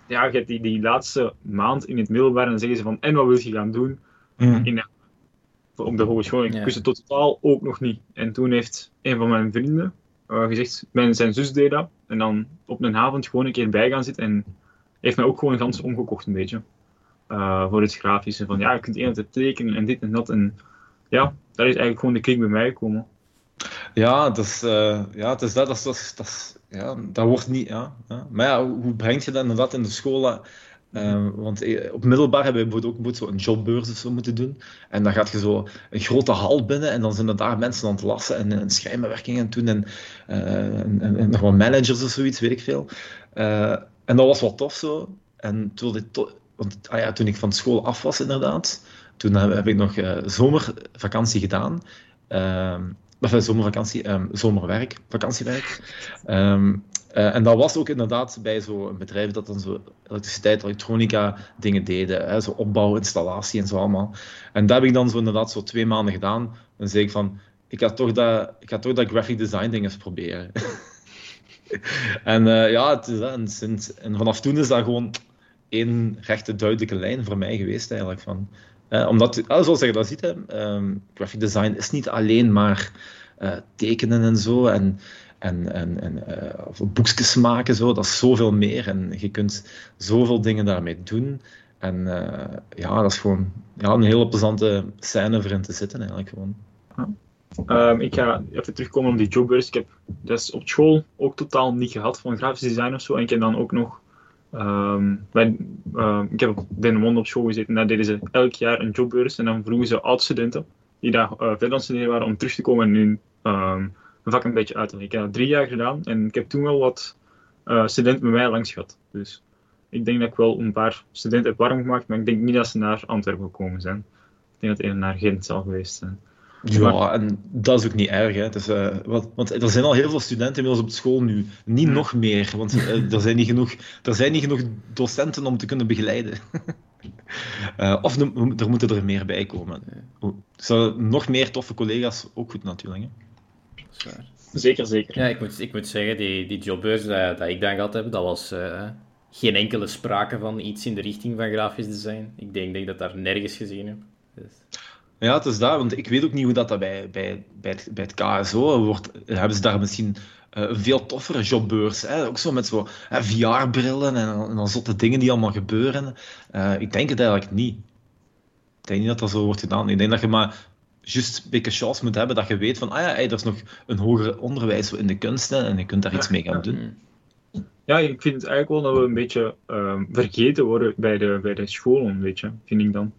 Ja, je hebt die, die laatste maand in het middelbaar en dan zeggen ze van... En wat wil je gaan doen? Mm. In, op de hogeschool. Ik wist het totaal ook nog niet. En toen heeft een van mijn vrienden, gezegd, mijn, zijn zus deed dat. En dan op een avond gewoon een keer bij gaan zitten. En heeft mij ook gewoon gans omgekocht een beetje. Uh, voor het grafische. Van ja, je kunt één te tekenen en dit en dat. En ja, daar is eigenlijk gewoon de klik bij mij gekomen. Ja, dat uh, ja, het is dat, dat, dat, ja, dat wordt niet. Ja, ja. Maar ja, hoe breng je dat in de school? Uh, want op middelbaar hebben we bijvoorbeeld ook een jobbeurs of zo moeten doen. En dan gaat je zo een grote hal binnen en dan zijn er daar mensen aan het lassen en, en schrijnbewerking doen en, uh, en, en, nog wat managers of zoiets, weet ik veel. En dat was wel tof zo. En toen, dit want, ah ja, toen ik van school af was, inderdaad, toen heb ik nog zomervakantie gedaan. Zomervakantie, um, zomerwerk, vakantiewerk. Um, uh, en dat was ook inderdaad bij zo'n bedrijf dat dan zo elektriciteit, elektronica dingen deden. Hè, zo opbouw, installatie en zo allemaal. En dat heb ik dan zo inderdaad zo twee maanden gedaan. Dan zei ik van, ik ga toch dat, ik toch dat graphic design ding eens proberen. en uh, ja, het is, en, sinds, en vanaf toen is dat gewoon één rechte duidelijke lijn voor mij geweest eigenlijk. Van, uh, omdat, zoals je dat ziet, hè, um, graphic design is niet alleen maar uh, tekenen en zo. En, en, en, en uh, boekjes maken, zo, dat is zoveel meer. En je kunt zoveel dingen daarmee doen. En uh, ja, dat is gewoon ja, een hele plezante scène voor in te zitten, eigenlijk gewoon. Um, ik ga even terugkomen op die jobbeurs. Ik heb dat op school ook totaal niet gehad van grafisch design of zo. En ik heb dan ook nog Um, bij, uh, ik heb op Den op school gezeten en daar deden ze elk jaar een jobbeurs. En dan vroegen ze oud-studenten die daar uh, verder aan studeren waren om terug te komen en hun um, vak een beetje uit te leggen. Ik heb dat drie jaar gedaan en ik heb toen wel wat uh, studenten bij mij langs gehad. Dus ik denk dat ik wel een paar studenten heb warm gemaakt, maar ik denk niet dat ze naar Antwerpen gekomen zijn. Ik denk dat het naar Gent zal geweest zijn. Ja, en dat is ook niet erg. Hè. Het is, uh, wat, want er zijn al heel veel studenten inmiddels op school nu. Niet nog meer, want uh, er, zijn niet genoeg, er zijn niet genoeg docenten om te kunnen begeleiden. uh, of de, er moeten er meer bij komen. Zo, nog meer toffe collega's, ook goed natuurlijk. Hè. Zeker, zeker. Ja, ik moet, ik moet zeggen, die, die jobbeurs dat, dat ik dan gehad heb, dat was geen enkele sprake van iets in de richting van grafisch design. Ik denk dat ik dat daar nergens gezien heb. Dus... Ja, het is daar, want ik weet ook niet hoe dat, dat bij, bij, bij, het, bij het KSO wordt. Hebben ze daar misschien uh, een veel toffere jobbeurs? Hè? Ook zo met zo VR-brillen en, en dan zotte dingen die allemaal gebeuren. Uh, ik denk het eigenlijk niet. Ik denk niet dat dat zo wordt gedaan. Ik denk dat je maar juist een beetje chance moet hebben dat je weet van, ah ja, hey, er is nog een hoger onderwijs in de kunsten en je kunt daar iets mee gaan doen. Ja, ik vind het eigenlijk wel dat we een beetje um, vergeten worden bij de, bij de scholen, weet je, vind ik dan.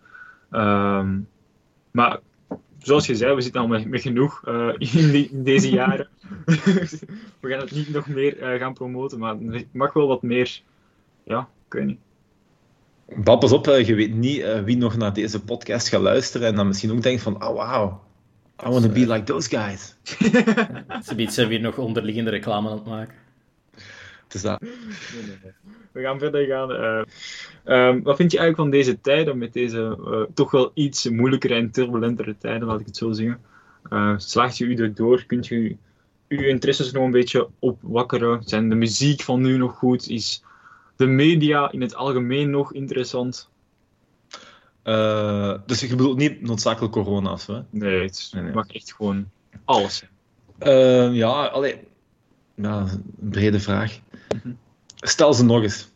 Um, maar zoals je zei, we zitten al met, met genoeg uh, in, die, in, deze jaren. we gaan het niet nog meer uh, gaan promoten, maar het mag wel wat meer. Ja, ik weet niet. Pas op, je weet niet uh, wie nog naar deze podcast gaat luisteren en dan misschien ook denkt van, oh wow, I want to be like those guys. Ze zijn weer nog onderliggende reclame aan het maken. Het is dat. We gaan verder gaan. Uh, wat vind je eigenlijk van deze tijden, met deze uh, toch wel iets moeilijkere en turbulentere tijden, laat ik het zo zeggen? Uh, slaagt je u erdoor? Kunt je uw interesses nog een beetje opwakkeren? Zijn de muziek van nu nog goed? Is de media in het algemeen nog interessant? dus je bedoelt niet noodzakelijk corona's, hè? Nee, het nee, nee. mag echt gewoon alles ja, alleen, ja, een brede vraag. Stel ze nog eens.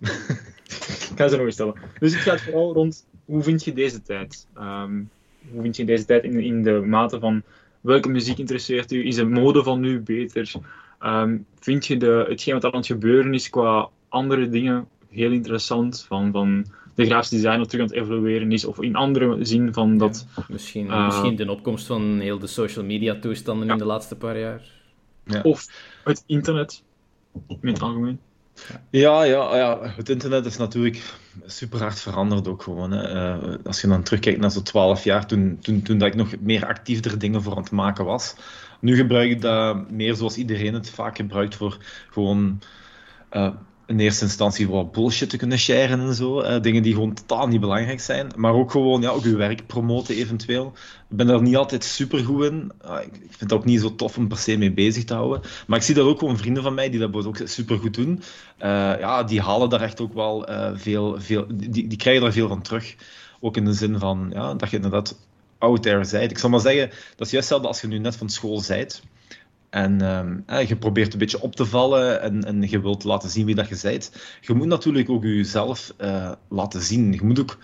ik ga ze nog eens stellen. Dus het gaat vooral rond hoe vind je deze tijd? Um, hoe vind je deze tijd in, in de mate van welke muziek interesseert u? Is de mode van nu beter? Um, vind je de, hetgeen wat er aan het gebeuren is qua andere dingen heel interessant? Van, van de grafische design terug aan het evolueren is, of in andere zin van dat... Ja, misschien, uh, misschien de opkomst van heel de social media toestanden ja. in de laatste paar jaar. Ja. Of het internet, in het algemeen. Ja, ja, ja, het internet is natuurlijk super hard veranderd ook gewoon. Hè. Uh, als je dan terugkijkt naar zo'n 12 jaar, toen, toen, toen dat ik nog meer actief dingen voor aan het maken was. Nu gebruik ik dat meer zoals iedereen het vaak gebruikt voor gewoon uh, in eerste instantie wat bullshit te kunnen sharen en zo. Uh, dingen die gewoon totaal niet belangrijk zijn. Maar ook gewoon ja, ook je werk promoten eventueel. Ik ben daar niet altijd super goed in. Uh, ik, vind het ook niet zo tof om per se mee bezig te houden. Maar ik zie dat ook gewoon vrienden van mij die dat ook super goed doen. Uh, ja, die halen daar echt ook wel veel, veel die, die krijgen daar veel van terug. Ook in de zin van ja, dat je inderdaad out there zijt. Ik zal maar zeggen, dat is juist hetzelfde als je nu net van school zijt En uh, je probeert een beetje op te vallen en, en je wilt laten zien wie dat je bent. Je moet natuurlijk ook jezelf uh, laten zien. Je moet ook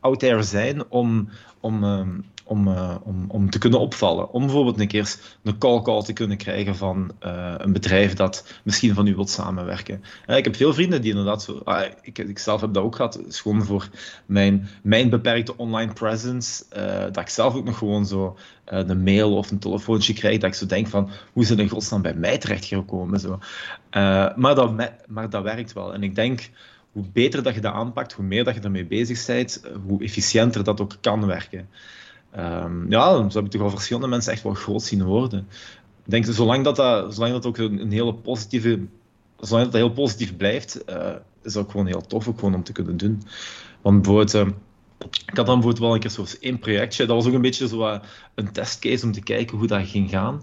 out there zijn om, om, ehm, om, uh, om, om te kunnen opvallen. Om bijvoorbeeld een keer een call call te kunnen krijgen van uh, een bedrijf dat misschien van u wilt samenwerken. Uh, ik heb veel vrienden die inderdaad zo... Ah, ik, ik zelf heb dat ook gehad. Is gewoon voor mijn, mijn beperkte online presence. dat ik zelf ook nog gewoon zo een mail of een telefoontje krijg. Dat ik zo denk van, hoe is het in godsnaam bij mij terechtgekomen? Zo. maar, dat, maar dat werkt wel. En ik denk hoe beter dat je dat aanpakt, hoe meer dat je ermee bezig bent, hoe efficiënter dat ook kan werken. Um, ja, zo heb ik toch al verschillende mensen echt wel groot zien worden. Ik denk, zolang dat, dat, zolang dat ook een, hele positieve... Zolang dat, dat heel positief blijft, uh, is dat ook gewoon heel tof ook gewoon om te kunnen doen. Want bijvoorbeeld... Uh, ik had dan bijvoorbeeld wel een keer zo'n één projectje. Dat was ook een beetje zo uh, een testcase om te kijken hoe dat ging gaan.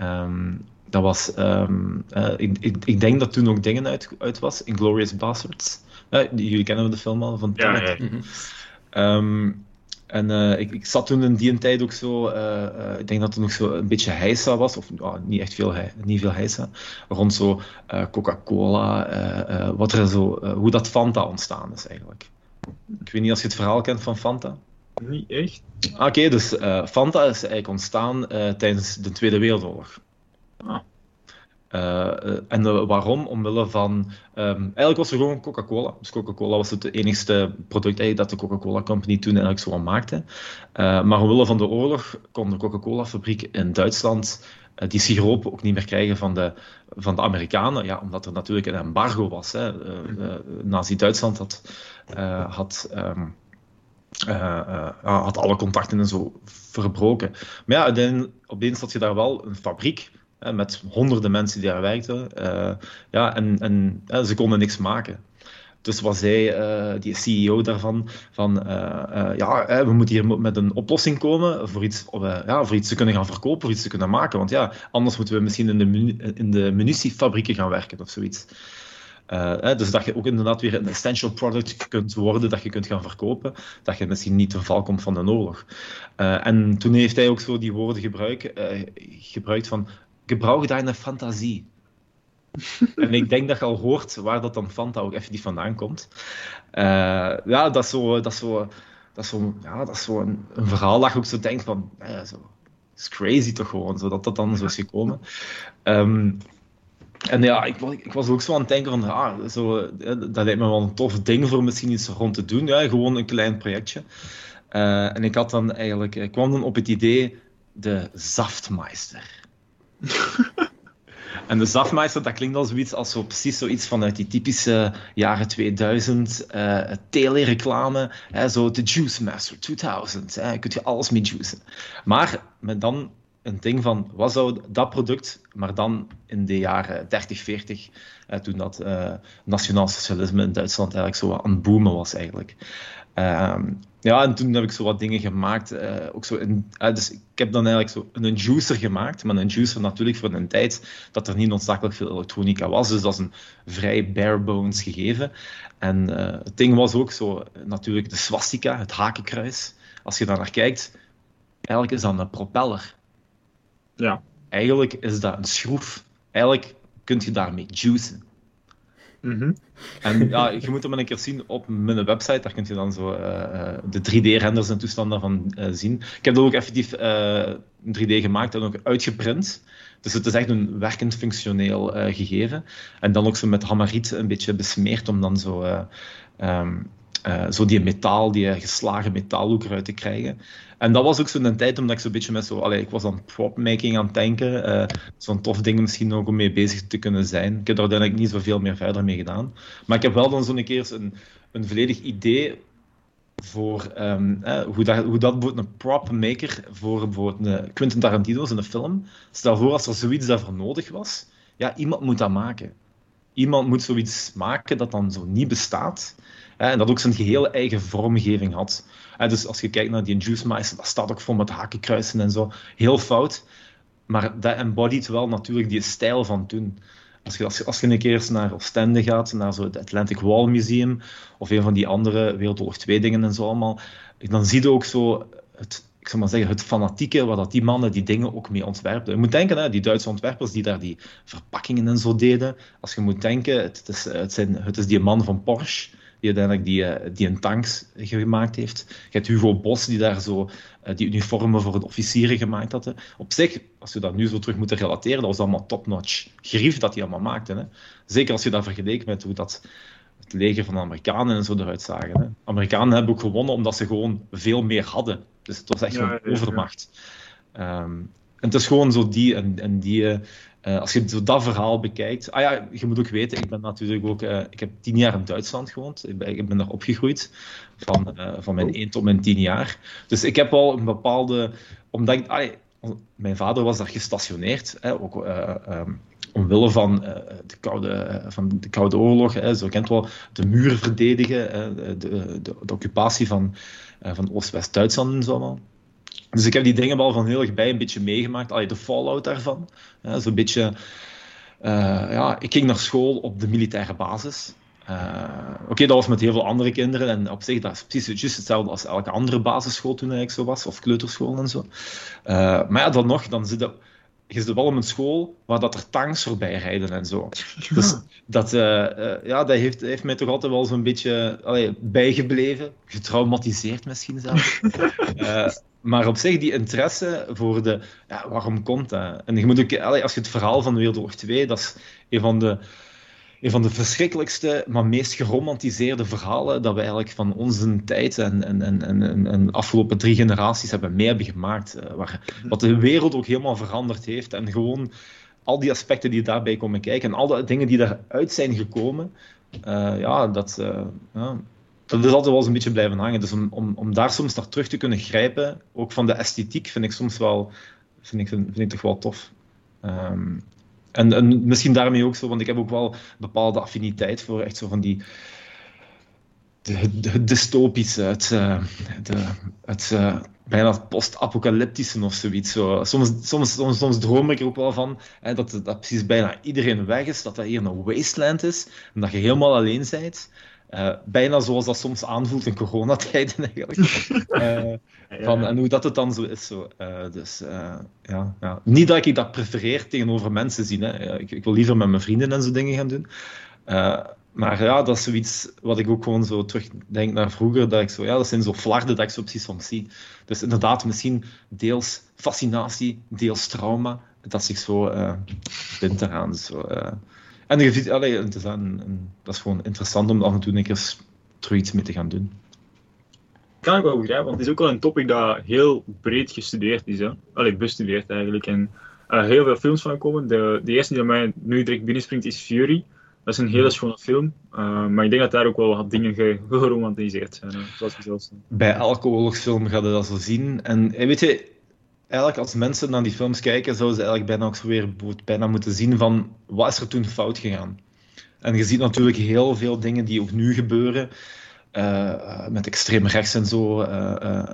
Um, dat was... Um, ik, ik, ik, denk dat toen ook dingen uit, uit was. Inglorious Bastards. jullie kennen de film al van Ja, ja. Mm en uh, ik, ik, zat toen in die tijd ook zo, uh, uh, ik denk dat er nog zo een beetje heisa was, of niet echt veel, niet veel heisa, rond zo Coca-Cola, wat er zo, hoe dat Fanta ontstaan is eigenlijk. Ik weet niet als je het verhaal kent van Fanta. Niet echt. Ah, oké, okay, dus Fanta is eigenlijk ontstaan tijdens de Tweede Wereldoorlog. Ah. Uh, en waarom? Omwille van. Um, eigenlijk was er gewoon Coca-Cola. Dus Coca-Cola was het enigste product dat de Coca-Cola Company toen eigenlijk zo maakte. Uh, maar omwille van de oorlog kon de Coca-Cola-fabriek in Duitsland uh, die siroop ook niet meer krijgen van de, van de Amerikanen. Ja, omdat er natuurlijk een embargo was. Hè. Nazi-Duitsland had. had um, had alle contacten en zo verbroken. Maar ja, uiteindelijk, opeens had je daar wel een fabriek met honderden mensen die daar werkten. Uh, ja, en, en ze konden niks maken. Dus was hij, uh, die CEO daarvan, van uh, ja, we moeten hier met een oplossing komen voor iets, ja, voor iets te kunnen gaan verkopen, voor iets te kunnen maken. Want ja, anders moeten we misschien in de, in de munitiefabrieken gaan werken of zoiets. dus dat je ook inderdaad weer een essential product kunt worden, dat je kunt gaan verkopen, dat je misschien niet te val komt van de oorlog. en toen heeft hij ook zo die woorden gebruik, gebruikt van gebruik deine fantasie. en ik denk dat je al hoort waar dat dan Fanta ook even niet vandaan komt. Uh, ja, dat is zo, dat is zo, dat is zo, ja, dat is zo een, verhaal dat je ook zo denkt van, ja, zo, is crazy toch gewoon, zo dat dat dan zo is gekomen. Um, en ja, ik, ik, was ook zo aan het denken van, ah, zo, dat lijkt me wel een tof ding voor misschien iets rond te doen. Ja, gewoon een klein projectje. Uh, en ik had dan eigenlijk, ik kwam dan op het idee, de Zaftmeister. En de Zafmeister, dat klinkt al zoiets als zo, precies zoiets vanuit die typische jaren 2000 uh, telereclame. Hè, zo de Juice Master 2000. Hè, kun je alles mee juicen. Maar met dan een ding van, wat zou dat product, maar dan in de jaren 30, 40, eh, toen dat uh, nationaal socialisme in Duitsland eigenlijk zo aan het boomen was eigenlijk. Ehm, ja, en toen heb ik zo wat dingen gemaakt. Uh, ook zo in, uh, dus ik heb dan eigenlijk zo een juicer gemaakt. Maar een juicer natuurlijk voor een tijd dat er niet noodzakelijk veel elektronica was. Dus dat is een vrij bare bones gegeven. En uh, het ding was ook zo natuurlijk de swastika, het hakenkruis. Als je daar naar kijkt, eigenlijk is dat een propeller. Ja. Eigenlijk is dat een schroef. Eigenlijk kun je daarmee juicen. Mm En ja, je moet hem een keer zien op mijn website. Daar kun je dan zo uh, de 3D-renders en toestanden van uh, zien. Ik heb dat ook effectief uh, 3D gemaakt en ook uitgeprint. Dus het is echt een werkend functioneel gegeven. En dan ook zo met hamariet een beetje besmeerd om dan zo uh, zo die metaal, die geslagen metaallook eruit te krijgen. En dat was ook zo'n tijd omdat ik zo'n beetje met zo... Allee, ik was aan prop-making aan het denken. Uh, zo'n tof ding misschien ook om mee bezig te kunnen zijn. Ik heb er uiteindelijk niet zoveel meer verder mee gedaan. Maar ik heb wel dan zo'n keer een, een volledig idee voor um, eh, hoe, dat, hoe dat bijvoorbeeld een prop-maker voor bijvoorbeeld een Quentin Tarantino's in een film... Stel voor als er zoiets daarvoor nodig was. Ja, iemand moet dat maken. Iemand moet zoiets maken dat dan zo niet bestaat en dat ook zijn gehele eigen vormgeving had. Dus als je kijkt naar die Juice Meister, dat staat ook vol met hakenkruisen en zo. Heel fout. Maar dat embodied wel natuurlijk die stijl van toen. Als je, als, je, als je een keer naar Oostende gaat, naar zo het Atlantic Wall Museum, of een van die andere Wereldoorlog 2 dingen en zo allemaal, dan zie je ook zo het, ik zou maar zeggen, het fanatieke waar dat die mannen die dingen ook mee ontwerpen. Je moet denken, hè, die Duitse ontwerpers die daar die verpakkingen en zo deden. Als je moet denken, het is, het zijn, het is die man van Porsche die uiteindelijk die, eh, die een tanks gemaakt heeft. Je hebt Hugo Bos, die daar zo eh, die uniformen voor de officieren gemaakt had. Op zich, als je dat nu zo terug moet relateren, dat was allemaal top-notch grief dat hij allemaal maakte. Hè. Zeker als je dat vergeleek met hoe dat het leger van de Amerikanen en zo eruit zagen. Hè. Amerikanen hebben ook gewonnen omdat ze gewoon veel meer hadden. Dus het was echt ja, een overmacht. Ehm, en het is gewoon zo die en, en die... Uh, als je dat verhaal bekijkt... Ah ja, je moet ook weten, ik ben natuurlijk ook... Uh, ik heb tien jaar in Duitsland gewoond. Ik ben, ik ben daar opgegroeid. Van, uh, van mijn één tot mijn tien jaar. Dus ik heb al een bepaalde... Omdat ik... Ah, mijn vader was daar gestationeerd. Hè, ook, um, omwille van, de koude, van de Koude Oorlog. Hè, zo kent wel de muur verdedigen. de, de, de, occupatie van, van Oost-West-Duitsland en zo allemaal. Dus ik heb die dingen wel van heel erg bij een beetje meegemaakt. Allee, de fallout daarvan. Zo'n beetje... Uh, ja, ik ging naar school op de militaire basis. Uh, Oké, dat was met heel veel andere kinderen. En op zich, dat is precies hetzelfde als elke andere basisschool toen ik zo was. Of kleuterschool en zo. Uh, maar ja, dan nog, dan zit je zit wel op een school waar dat er tanks voorbij rijden en zo. Dus dat, ja, dat heeft, heeft mij toch altijd wel zo'n beetje allee, bijgebleven. Getraumatiseerd misschien zelfs. maar op zich, die interesse voor de... Ja, waarom komt dat? En je moet ook, als je het verhaal van Wereldoorlog 2, dat is een van de een van de verschrikkelijkste, maar meest geromantiseerde verhalen dat we eigenlijk van onze tijd en, en, en, en, en afgelopen drie generaties hebben mee hebben gemaakt. Uh, waar, wat de wereld ook helemaal veranderd heeft. En gewoon al die aspecten die daarbij komen kijken en al de dingen die daaruit zijn gekomen, uh, ja, dat, ja, dat is altijd wel eens een beetje blijven hangen. Dus om, om, om daar soms naar terug te kunnen grijpen, ook van de esthetiek, vind ik soms wel, vind ik, vind ik toch wel tof. Um, en, en, misschien daarmee ook zo, want ik heb ook wel bepaalde affiniteit voor echt zo van die. De, dystopische, het, uh, de, het uh, bijna post-apocalyptische of zoiets. Zo. Soms, soms, soms, soms droom ik er ook wel van hè, dat, dat precies bijna iedereen weg is, dat dat hier een wasteland is en dat je helemaal alleen bent. Uh, bijna zoals dat soms aanvoelt in coronatijden eigenlijk. Uh, van, en hoe dat het dan zo is. Zo. Uh, dus, ja, ja. Niet dat ik dat prefereer tegenover mensen zien. Hè. Ik, ik, wil liever met mijn vrienden en zo dingen gaan doen. maar ja, dat is zoiets wat ik ook gewoon zo terugdenk naar vroeger. Dat, ik zo, ja, dat zijn zo flarden dat ik zo precies soms zie. Dus inderdaad, misschien deels fascinatie, deels trauma. Dat zich zo bindt eraan. Zo, en de, allee, het is dat is gewoon interessant om af en toe een keer terug iets mee te gaan doen. Kan ik wel begrijpen, want het is ook wel een topic dat heel breed gestudeerd is. Hè? Allee, bestudeerd eigenlijk. En uh, heel veel films van komen. De, de eerste die mij nu direct binnenspringt is Fury. Dat is een hele schone film, uh, maar ik denk dat daar ook wel wat dingen geromantiseerd zijn, zoals je Bij elke oorlogsfilm gaat je dat zo zien. En weet je, eigenlijk als mensen naar die films kijken, zouden ze eigenlijk bijna ook zo weer bijna moeten zien van wat is er toen fout gegaan. En je ziet natuurlijk heel veel dingen die ook nu gebeuren, uh, met extreem rechts en zo. Uh, uh,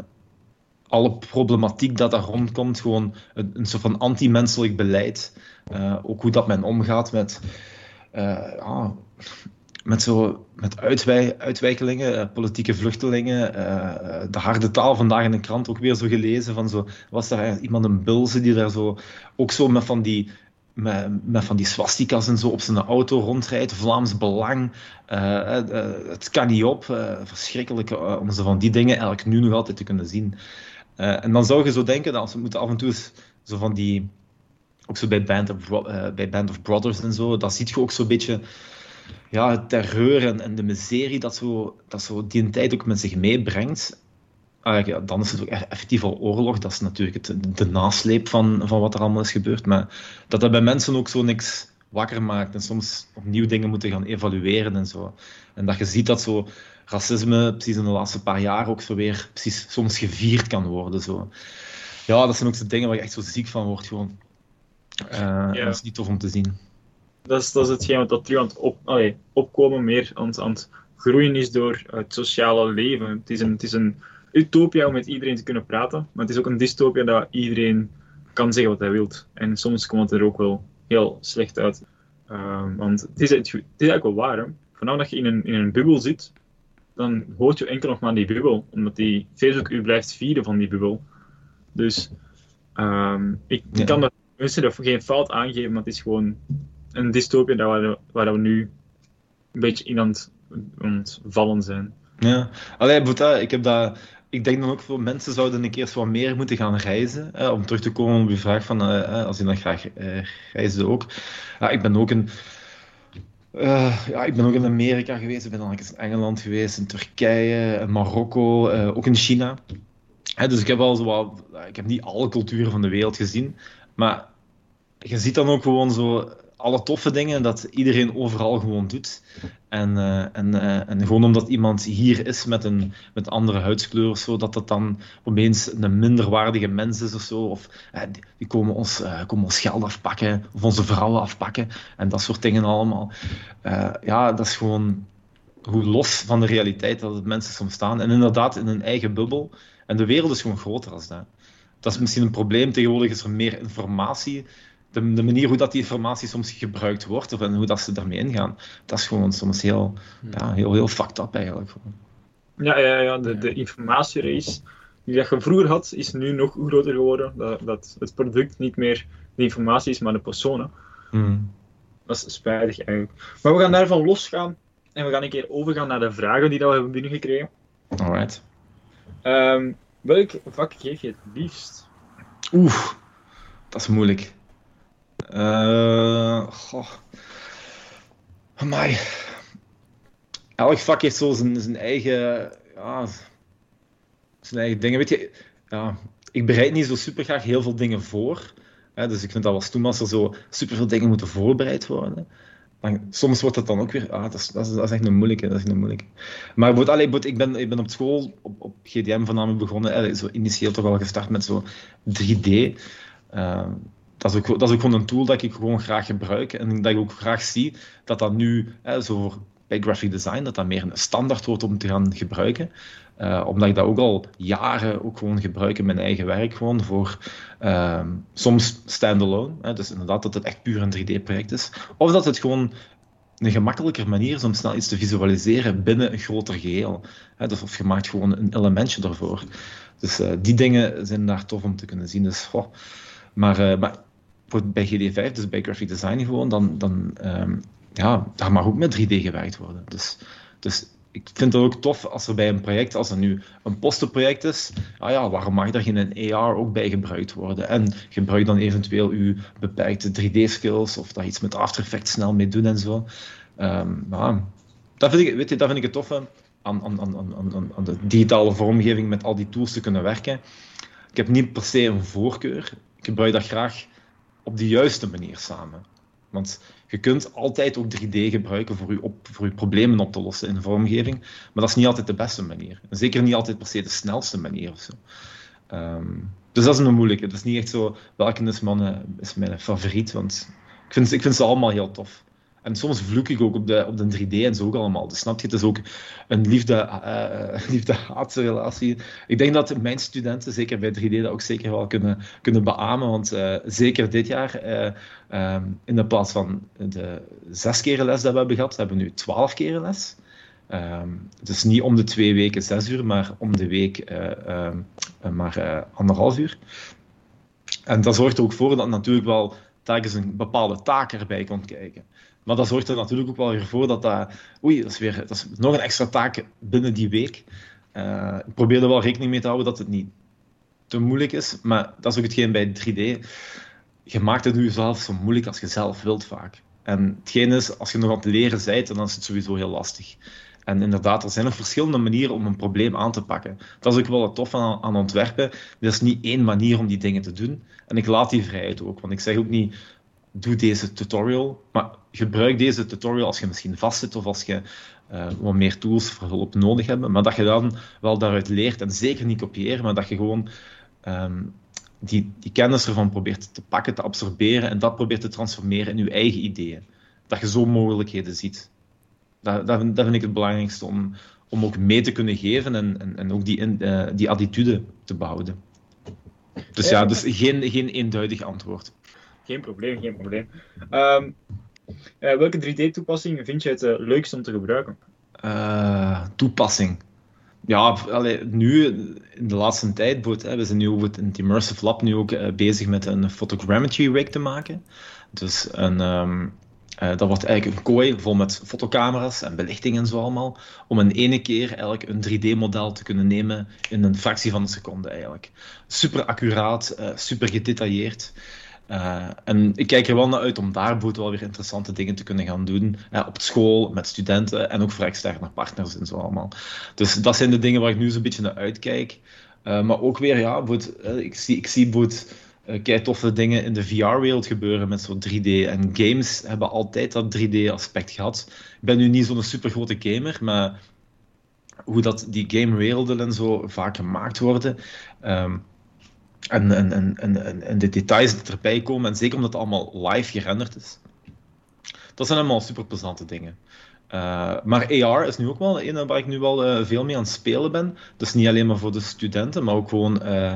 alle problematiek dat daar rondkomt, gewoon een, soort van anti-menselijk beleid. ook hoe dat men omgaat met met, zo, met uitwij, uitwijkelingen, uh, politieke vluchtelingen. Uh, de harde taal vandaag in de krant ook weer zo gelezen. Van zo, was er iemand een bulze die daar zo ook zo met van die. Met, met van die swastikas en zo op zijn auto rondrijdt, Vlaams Belang. Het kan niet op. verschrikkelijk om zo van die dingen eigenlijk nu nog altijd te kunnen zien. en dan zou je zo denken dat we moeten af en toe zo van die. Ook zo bij Band of, bij Band of Brothers en zo, dat ziet je ook zo'n beetje ja, het terreur en, en, de miserie dat zo, dat zo die tijd ook met zich meebrengt. Ah, ja, dan is het ook effectief al oorlog. Dat is natuurlijk het, de nasleep van, van wat er allemaal is gebeurd. Maar dat dat bij mensen ook zo niks wakker maakt. En soms opnieuw dingen moeten gaan evalueren en zo. En dat je ziet dat zo racisme precies in de laatste paar jaar ook zo weer precies soms gevierd kan worden. Zo. Ja, dat zijn ook de dingen waar je echt zo ziek van wordt. Gewoon. Uh, ja. Dat is niet tof om te zien dat is, dat is hetgeen wat terug aan het op, allee, opkomen, meer aan, aan het groeien is door het sociale leven. Het is, een, het is een utopia om met iedereen te kunnen praten, maar het is ook een dystopia dat iedereen kan zeggen wat hij wil. En soms komt het er ook wel heel slecht uit. Uh, want het is, het, is eigenlijk wel waar. Hè? Vanaf dat je in een, in een bubbel zit, dan hoort je enkel nog maar die bubbel. Omdat die Facebook u blijft vieren van die bubbel. Dus ehm, ik kan dat mensen geen fout aangeven, maar het is gewoon een dystopie waar we, waar we nu een beetje in aan het ontvallen zijn. Ja, alleen ik heb dat. Ik denk dan ook veel mensen zouden een keer wat meer moeten gaan reizen. Hè, om terug te komen op je vraag van uh, als je dan graag reizen ook. Ja, ik ben ook. Uh, ja, ik ben ook in Amerika geweest, ik ben dan eens in Engeland geweest, in Turkije, in Marokko, ook in China. dus ik heb al zo wat, ik heb niet alle culturen van de wereld gezien, maar je ziet dan ook gewoon zo alle toffe dingen dat iedereen overal gewoon doet. En, uh, en, uh, en gewoon omdat iemand hier is met een met andere huidskleur of zo, dat dat dan opeens een minderwaardige mens is of zo. Of die, die, komen, ons, komen ons geld afpakken, of onze vrouwen afpakken. En dat soort dingen allemaal. ja, dat is gewoon hoe los van de realiteit dat het mensen soms staan. En inderdaad in hun eigen bubbel. En de wereld is gewoon groter als dat. Dat is misschien een probleem. Tegenwoordig is er meer informatie de, de, manier hoe dat die informatie soms gebruikt wordt of en hoe dat ze daarmee ingaan, dat is gewoon soms heel, ja, heel, heel fucked up eigenlijk. Ja, ja, ja de, de informatierace die dat je vroeger had, is nu nog groter geworden. Dat, dat het product niet meer de informatie is, maar de personen. Hmm. Dat is spijtig eigenlijk. Maar we gaan daarvan losgaan en we gaan een keer overgaan naar de vragen die dat we hebben binnengekregen. Alright. Um, welk vak geef je het liefst? Oeh, dat is moeilijk. Uh, goh. Amai. Elk vak heeft zo zijn, zijn eigen... Ja, zijn eigen dingen. Weet je, ja, ik bereid niet zo super graag heel veel dingen voor. Hè, dus ik vind dat wel stoem als er zo super veel dingen moeten voorbereid worden. Maar soms wordt het dan ook weer... Ah, dat, is, dat, is, dat echt een moeilijke. Dat is een moeilijke. Maar ik, ben, ik ben op school, op, op GDM voornamelijk begonnen. zo initieel toch wel gestart met zo 3D. Uh, dat is, ook, dat is ook gewoon een tool dat ik gewoon graag gebruik en dat ik ook graag zie dat dat nu, hè, zo bij graphic design, dat dat meer een standaard wordt om te gaan gebruiken. Uh, omdat ik dat ook al jaren ook gewoon gebruik in mijn eigen werk, gewoon voor uh, soms standalone. Dus inderdaad dat het echt puur een 3D-project is. Of dat het gewoon een gemakkelijker manier is om snel iets te visualiseren binnen een groter geheel. Hè, dus of je maakt gewoon een elementje ervoor. Dus uh, die dingen zijn daar tof om te kunnen zien. Dus, maar, maar bij GD5, dus bij graphic design gewoon, dan, dan um, ja, daar mag ook met 3D gewerkt worden. Dus, dus ik vind het ook tof als er bij een project, als er nu een posterproject is, ah ja, waarom mag er geen AR ook bij gebruikt worden? En gebruik dan eventueel uw beperkte 3D-skills of daar iets met After Effects snel mee doen en zo. Um, dat, vind ik, weet je, dat vind ik het toffe aan, aan, aan, aan de digitale vormgeving met al die tools te kunnen werken. Ik heb niet per se een voorkeur. Ik gebruik dat graag op de juiste manier samen. Want je kunt altijd ook 3D gebruiken voor je, voor problemen op te lossen in de vormgeving, maar dat is niet altijd de beste manier. En zeker niet altijd per se de snelste manier of zo. Ehm, dus dat is een moeilijke. Het is niet echt zo, welke is, man, is mijn favoriet, want ik vind, ik vind ze allemaal heel tof. En soms vloek ik ook op de, op de 3D en zo ook allemaal. Dus snap je, het is ook een liefde-haatrelatie. Uh, ik denk dat mijn studenten, zeker bij 3D, dat ook zeker wel kunnen, kunnen beamen. Want uh, zeker dit jaar, uh, um, in de plaats van de zes keren les dat we hebben gehad, hebben we nu twaalf keren les. Dus niet om de twee weken zes uur, maar om de week um, maar anderhalf uur. En dat zorgt er ook voor dat natuurlijk wel telkens een bepaalde taak erbij komt kijken. Maar dat zorgt er natuurlijk ook wel weer voor dat dat... Oei, dat is, weer, dat is nog een extra taak binnen die week. Uh, ik probeer er wel rekening mee te houden dat het niet te moeilijk is. Maar dat is ook hetgeen bij 3D. Je maakt het nu zelf zo moeilijk als je zelf wilt vaak. En hetgeen is, als je nog aan het leren bent, dan is het sowieso heel lastig. En inderdaad, er zijn nog verschillende manieren om een probleem aan te pakken. Dat is ook wel het tof aan, aan ontwerpen. Er is niet één manier om die dingen te doen. En ik laat die vrijheid ook. Want ik zeg ook niet, doe deze tutorial, maar gebruik deze tutorial als je misschien vastzit of als je uh, wat meer tools voor hulp nodig hebt, maar dat je dan wel daaruit leert en zeker niet kopiëren, maar dat je gewoon um, die, die kennis ervan probeert te pakken, te absorberen en dat probeert te transformeren in je eigen ideeën. Dat je zo mogelijkheden ziet. Dat, dat, dat vind ik het belangrijkste om, om ook mee te kunnen geven en, en, en ook die, uh, die attitude te behouden. Dus ja, dus geen, geen eenduidig antwoord. Geen probleem, geen probleem. Um, uh, welke 3D-toepassing vind je het uh, leukst om te gebruiken? Uh, toepassing. ja, allee, nu, in de laatste tijd, we zijn nu in het Immersive Lab nu ook bezig met een photogrammetry rig te maken. Dus een, uh, dat wordt eigenlijk een kooi vol met fotocamera's en belichting en zo allemaal, om in ene keer eigenlijk een 3D-model te kunnen nemen in een fractie van een seconde eigenlijk. Super accuraat, super gedetailleerd. Uh, en ik kijk er wel naar uit om daar bijvoorbeeld wel weer interessante dingen te kunnen gaan doen. Uh, op school, met studenten en ook voor externe partners en zo allemaal. Dus dat zijn de dingen waar ik nu zo'n beetje naar uitkijk. Uh, maar ook weer, ja, ik zie, ik zie bijvoorbeeld kei toffe dingen in de VR-wereld gebeuren met zo'n 3D. En games hebben altijd dat 3D-aspect gehad. Ik ben nu niet zo'n super grote gamer, maar hoe dat die gamewerelden en zo vaak gemaakt worden. Um, en, en, en, en, en de details die erbij komen, en zeker omdat het allemaal live gerenderd is. Dat zijn allemaal super plezante dingen. Uh, maar AR is nu ook wel een waar ik nu wel uh, veel mee aan het spelen ben. Dus niet alleen maar voor de studenten, maar ook gewoon uh,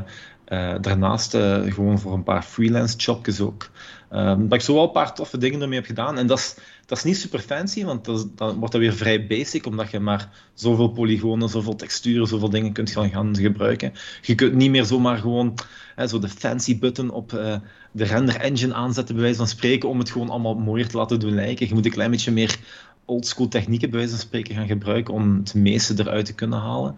daarnaast gewoon voor een paar freelance jobjes ook. Um, dat ik zo wel een paar toffe dingen ermee heb gedaan. En dat is, dat is niet super fancy, want dat dan wordt dat weer vrij basic, omdat je maar zoveel polygonen, zoveel texturen, zoveel dingen kunt gaan, gaan gebruiken. Je kunt niet meer zomaar gewoon hè, zo de fancy button op uh, de render engine aanzetten, bij wijze van spreken, om het gewoon allemaal mooier te laten doen lijken. Je moet een klein beetje meer oldschool technieken, bij wijze van spreken, gaan gebruiken om het meeste eruit te kunnen halen.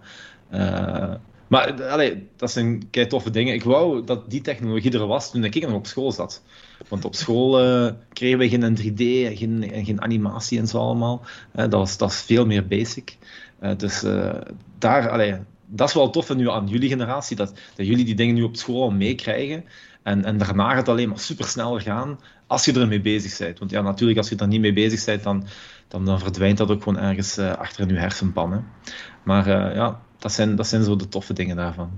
Uh, maar allee, dat zijn kei toffe dingen. Ik wou dat die technologie er was toen ik nog op school zat. Want op school uh, kregen we geen 3D, geen, geen animatie en zo allemaal. Uh, dat, was, dat is veel meer basic. Uh, dus daar, allee, dat is wel tof nu aan jullie generatie, dat, dat jullie die dingen nu op school al meekrijgen. En, en daarna het alleen maar super sneller gaan als je ermee bezig bent. Want ja, natuurlijk, als je er niet mee bezig bent, dan, dan, dan verdwijnt dat ook gewoon ergens achter in je hersenpan. Maar ja, dat zijn, dat zijn zo de toffe dingen daarvan.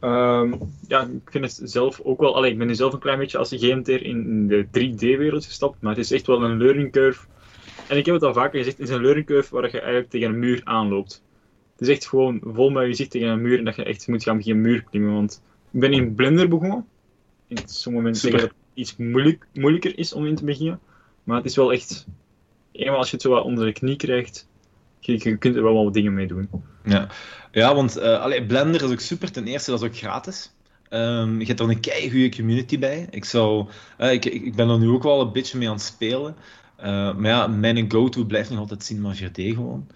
Um, ja, ik vind het zelf ook wel. Allee, ik ben nu zelf een klein beetje als GMT in de 3D-wereld gestapt, maar het is echt wel een learning curve. En ik heb het al vaker gezegd: het is een learning curve waar je eigenlijk tegen een muur aanloopt. Het is echt gewoon vol met je zicht tegen een muur en dat je echt moet gaan beginnen muur klimmen. Want ik ben in Blender begonnen. In sommige mensen zeggen dat het iets moeilijk, moeilijker is om in te beginnen, maar het is wel echt. Eenmaal als je het zo wat onder de knie krijgt, je, je kunt er wel wat dingen mee doen. Ja, ja want uh, Blender is ook super. Ten eerste, dat is ook gratis. Um, je hebt er een kei goede community bij. Ik, zou, uh, ik, ik ben er nu ook wel een beetje mee aan het spelen. Uh, maar ja, mijn go-to blijft nog altijd Cinema 4D gewoon.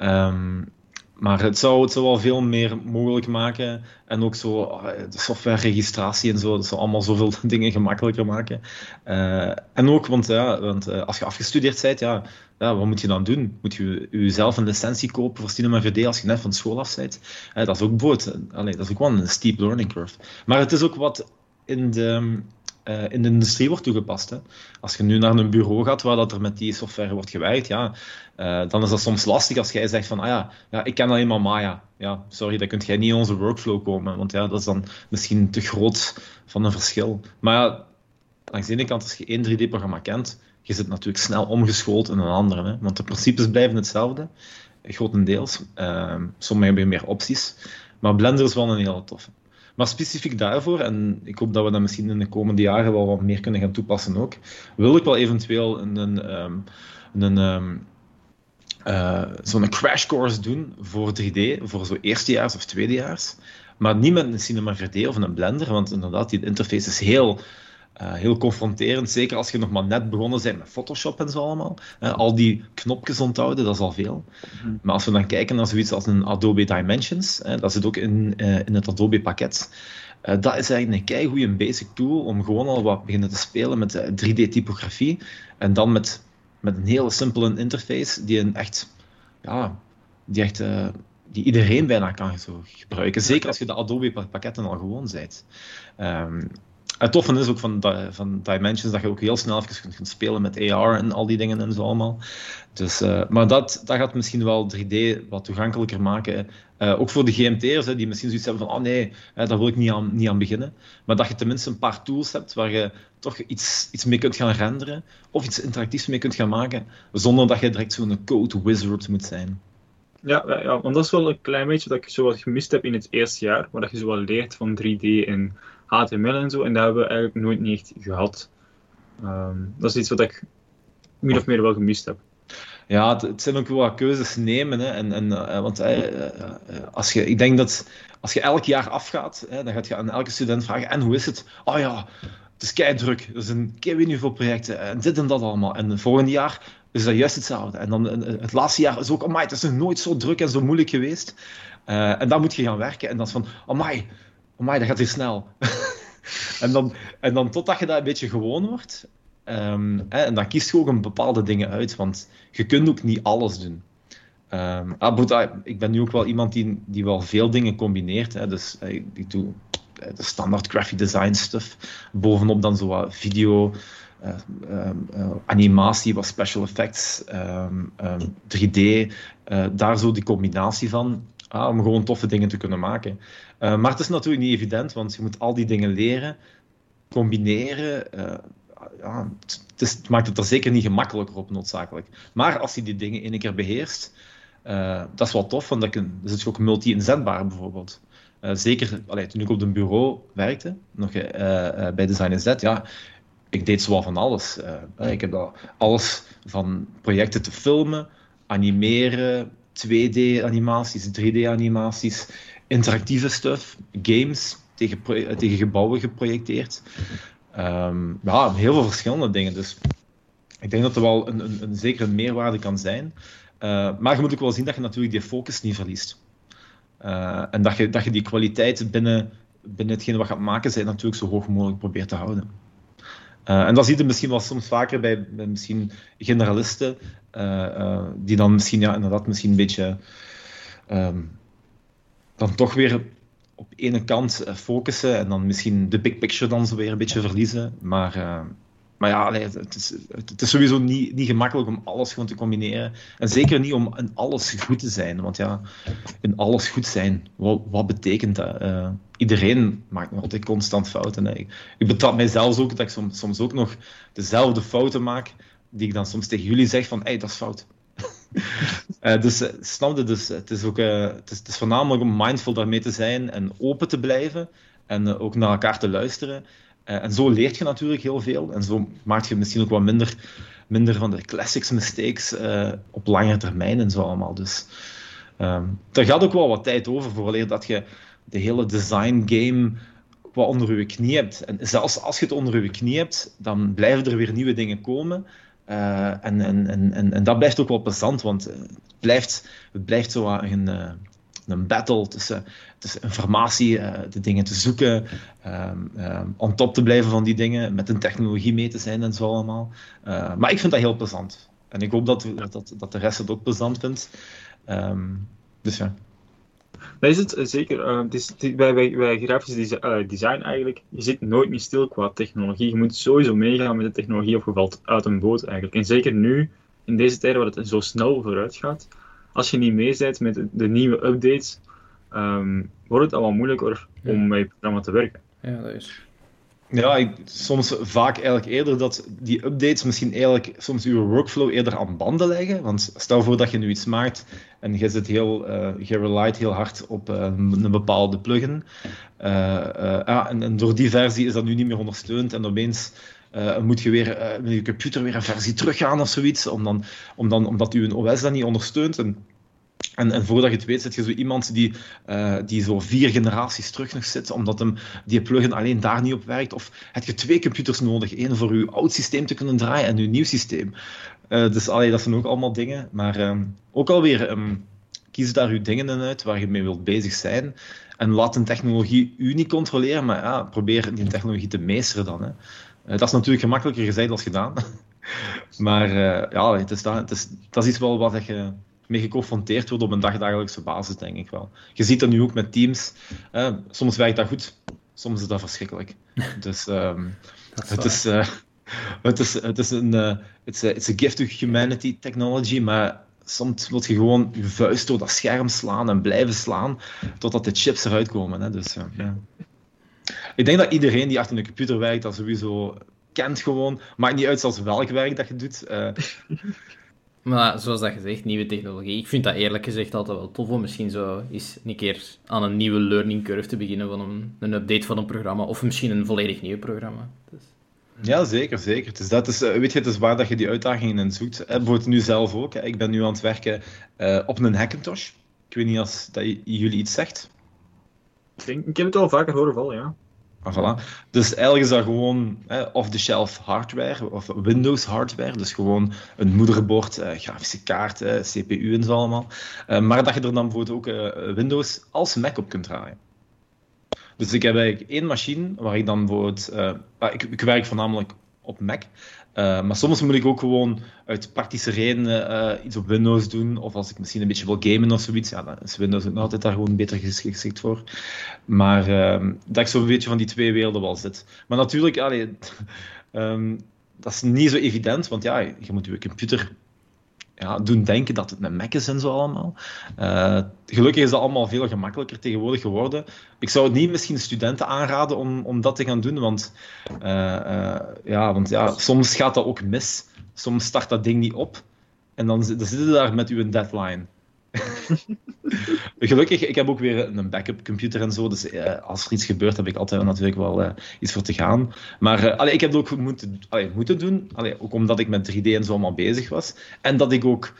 Um, maar het zou, het zou wel veel meer mogelijk maken. En ook zo ah, de softwareregistratie en zo. Dat zou allemaal zoveel dingen gemakkelijker maken. Uh, en ook, want, ja, want uh, als je afgestudeerd bent, ja, ja, wat moet je dan doen? Moet je jezelf een licentie kopen voor Cinema 4D als je net van school af bent? Dat is ook bijvoorbeeld, dat is ook wel een steep learning curve. Maar het is ook wat in de uh, in de industrie wordt toegepast. Hè. Als je nu naar een bureau gaat waar dat er met die software wordt gewerkt, ja, uh, dan is dat soms lastig als jij zegt van, ah ja, ja ik ken alleen maar Maya. Ja, sorry, dan kun jij niet in onze workflow komen, want ja, dat is dan misschien te groot van een verschil. Maar ja, langs de ene kant, als je één 3D-programma kent, je zit natuurlijk snel omgeschoold in een andere. Hè, want de principes blijven hetzelfde, grotendeels. Uh, sommige hebben meer opties. Maar Blender is wel een hele toffe. Maar specifiek daarvoor, en ik hoop dat we dat misschien in de komende jaren wel wat meer kunnen gaan toepassen ook, wil ik wel eventueel een, een, um, een um, uh, zo'n crash course doen voor 3D, voor zo eerstejaars of tweedejaars. Maar niet met een Cinema 4D of een Blender, want inderdaad, die interface is heel uh, heel confronterend, zeker als je nog maar net begonnen bent met Photoshop en zo allemaal. Uh, al die knopjes onthouden, dat is al veel. Mm Maar als we dan kijken naar zoiets als een Adobe Dimensions, uh, dat zit ook in, in het Adobe pakket. dat is eigenlijk een keigoede basic tool om gewoon al wat beginnen te spelen met 3D-typografie. En dan met, met een hele simpele interface die een echt, ja, die echt die iedereen bijna kan zo gebruiken. Zeker als je de Adobe pakketten al gewoon bent. Um, het toffe is ook van, van Dimensions dat je ook heel snel even kunt, spelen met AR en al die dingen en zo allemaal. Dus, uh, maar dat, dat gaat misschien wel 3D wat toegankelijker maken. Uh, ook voor de GMT'ers, die misschien zoiets hebben van, oh nee, hè, daar wil ik niet aan, niet aan beginnen. Maar dat je tenminste een paar tools hebt waar je toch iets, iets mee kunt gaan renderen. Of iets interactiefs mee kunt gaan maken. Zonder dat je direct zo'n code wizard moet zijn. Ja, ja, want dat is wel een klein beetje dat ik zo wat gemist heb in het eerste jaar. Waar dat je zo wat leert van 3D en HTML en zo. En dat hebben we eigenlijk nooit niet echt gehad. Um, dat is iets wat ik min of meer wel gemist heb. Ja, het, zijn ook wel keuzes nemen. Hè. En, en, want als je, ik denk dat als je elk jaar afgaat, hè, dan gaat je aan elke student vragen: en hoe is het? Oh ja, het is kei druk. Er zijn kei veel projecten en dit en dat allemaal. En het volgende jaar is dat juist hetzelfde. En dan het laatste jaar is ook: amai, het is nooit zo druk en zo moeilijk geweest. en dan moet je gaan werken. En dan is van: amai, amai dat gaat hier snel. en, dan, en dan totdat je dat een beetje gewoon wordt. Ehm, hè, en dan kiest je ook een bepaalde dingen uit, want je kunt ook niet alles doen. Um, ik ben nu ook wel iemand die, die wel veel dingen combineert. Hè, dus eh, ik doe eh, de standaard graphic design stuff. Bovenop dan zo wat video, uh, uh, animatie, wat special effects, 3D. daar zo die combinatie van. Ah, om gewoon toffe dingen te kunnen maken. Maar het is natuurlijk niet evident, want je moet al die dingen leren, combineren ja, het, maakt het er zeker niet gemakkelijker op, noodzakelijk. Maar als je die dingen één keer beheerst, uh, dat is wel tof, want dan is het ook multi-inzetbaar bijvoorbeeld. Zeker toen ik op een bureau werkte, nog bij Design Z, ja, ik deed zowel van alles. ik heb dat alles van projecten te filmen, animeren, 2D-animaties, 3D-animaties, interactieve stuff, games tegen, tegen gebouwen geprojecteerd. Um, ja, heel veel verschillende dingen. Dus ik denk dat er wel een, een, een zekere meerwaarde kan zijn. Uh, maar je moet ook wel zien dat je natuurlijk die focus niet verliest. Uh, en dat je, dat je die kwaliteit binnen, binnen hetgeen wat je gaat maken, zijn natuurlijk zo hoog mogelijk probeert te houden. En dat zie je misschien wel soms vaker bij, bij misschien generalisten, die dan misschien ja, inderdaad misschien een beetje um, dan toch weer op ene kant eh, focussen en dan misschien de big picture dan zo weer een beetje verliezen. Maar, uh, maar ja, het, is, het is sowieso niet, niet gemakkelijk om alles gewoon te combineren. En zeker niet om in alles goed te zijn. Want ja, in alles goed zijn, wat, wat betekent dat? Uh, iedereen maakt nog altijd constant fouten. Hè. Ik, ik betrap mijzelf ook dat ik soms, soms ook nog dezelfde fouten maak die ik dan soms tegen jullie zeg van, hé, hey, dat is fout. Uh, dus snap Dus het is ook uh, het is, voornamelijk om mindful daarmee te zijn en open te blijven en ook naar elkaar te luisteren. en zo leert je natuurlijk heel veel en zo maak je misschien ook wat minder, minder van de classics mistakes op langere termijn en zo allemaal. Dus um, er gaat ook wel wat tijd over vooraleer dat je de hele design game wat onder je knie hebt. En zelfs als je het onder je knie hebt, dan blijven er weer nieuwe dingen komen. Uh, en, en, en, en dat blijft ook wel plezant, want het blijft, het blijft zo een, uh, een battle tussen, tussen informatie, de dingen te zoeken, um, on top te blijven van die dingen, met een technologie mee te zijn en zo allemaal. maar ik vind dat heel plezant. En ik hoop dat, dat, dat de rest het ook plezant vindt. Um, dus ja. Dat is het eh, zeker. Uh, het is, bij, bij, bij grafisch eh, design eigenlijk, je zit nooit meer stil qua technologie. Je moet sowieso meegaan met de technologie of je valt uit een boot eigenlijk. En zeker nu, in deze tijden waar het zo snel vooruit gaat, als je niet mee bent met de nieuwe updates, um, wordt het allemaal moeilijker om met je programma te werken. Ja, dat is. Ja, ik, soms vaak eigenlijk eerder dat die updates misschien eigenlijk soms uw workflow eerder aan banden leggen. Want stel voor dat je nu iets maakt en je zit heel, uh, je relied heel hard op uh, een bepaalde plugin. Uh, en, en, door die versie is dat nu niet meer ondersteund en opeens moet je weer met je computer weer een versie teruggaan of zoiets, om dan, om dan, omdat uw OS dat niet ondersteunt. En en, en, voordat je het weet, zit je zo iemand die, uh, die zo vier generaties terug nog zit, omdat hem die plugin alleen daar niet op werkt. Of heb je twee computers nodig, één voor je oud systeem te kunnen draaien en je nieuw systeem. Uh, dus allee, dat zijn ook allemaal dingen. Maar uh, ook alweer, um, kies daar je dingen in uit waar je mee wilt bezig zijn. En laat een technologie u niet controleren, maar ja, probeer die technologie te meesteren dan. Hè. Uh, dat is natuurlijk gemakkelijker gezegd dan gedaan. maar ja, het is dat, het is, dat is iets wel wat je mee geconfronteerd wordt op een dagdagelijkse basis, denk ik wel. Je ziet dat nu ook met teams. soms werkt dat goed, soms is dat verschrikkelijk. Dus um, het, is, uh, het, is, het is een uh, it's a, it's a gift to humanity technology, maar soms wil je gewoon je vuist door dat scherm slaan en blijven slaan totdat de chips eruit komen. Hè. Dus, ja. Ik denk dat iedereen die achter een computer werkt, dat sowieso kent gewoon. Maakt niet uit zelfs welk werk dat je doet. Maar zoals dat gezegd, nieuwe technologie. Ik vind dat eerlijk gezegd altijd wel tof om misschien zo eens een keer aan een nieuwe learning curve te beginnen van een, een update van een programma. Of misschien een volledig nieuw programma. Dus. Ja, zeker, zeker. Dus dat is, weet je, het is waar dat je die uitdagingen in zoekt. Bijvoorbeeld nu zelf ook. Ik ben nu aan het werken op een Hackintosh. Ik weet niet of dat jullie iets zegt. Ik, denk, ik heb het al vaker horen vallen, ja. Ah. Dus eigenlijk is dat gewoon off-the-shelf hardware, of Windows hardware. Dus gewoon een moederbord, eh, grafische kaart, eh, CPU en zo allemaal. Uh, maar dat je er dan bijvoorbeeld ook uh, Windows als Mac op kunt draaien. Dus ik heb eigenlijk één machine waar ik dan bijvoorbeeld... Ah, ik, ik werk voornamelijk op Mac. Uh, maar soms moet ik ook gewoon uit praktische redenen uh, iets op Windows doen. Of als ik misschien een beetje wil gamen of zoiets. Ja, dan is Windows ook nog altijd daar gewoon beter geschikt voor. Maar uh, dat ik zo'n beetje van die twee werelden wel zit. Maar natuurlijk, um, dat is niet zo evident. Want ja, je moet je computer ja, doen denken dat het een Mac is en zo allemaal. Uh, gelukkig is dat allemaal veel gemakkelijker tegenwoordig geworden. Ik zou het niet misschien studenten aanraden om, om dat te gaan doen, want, uh, uh, ja, want ja, soms gaat dat ook mis. Soms start dat ding niet op en dan, dan zitten je daar met uw deadline. Gelukkig, ik heb ook weer een backup computer en zo. Dus eh, als er iets gebeurt, heb ik altijd natuurlijk wel uh, iets voor te gaan. Maar uh, ik heb het ook moeten, allee, moeten doen. Allee, ook omdat ik met 3D en zo allemaal bezig was. En dat ik ook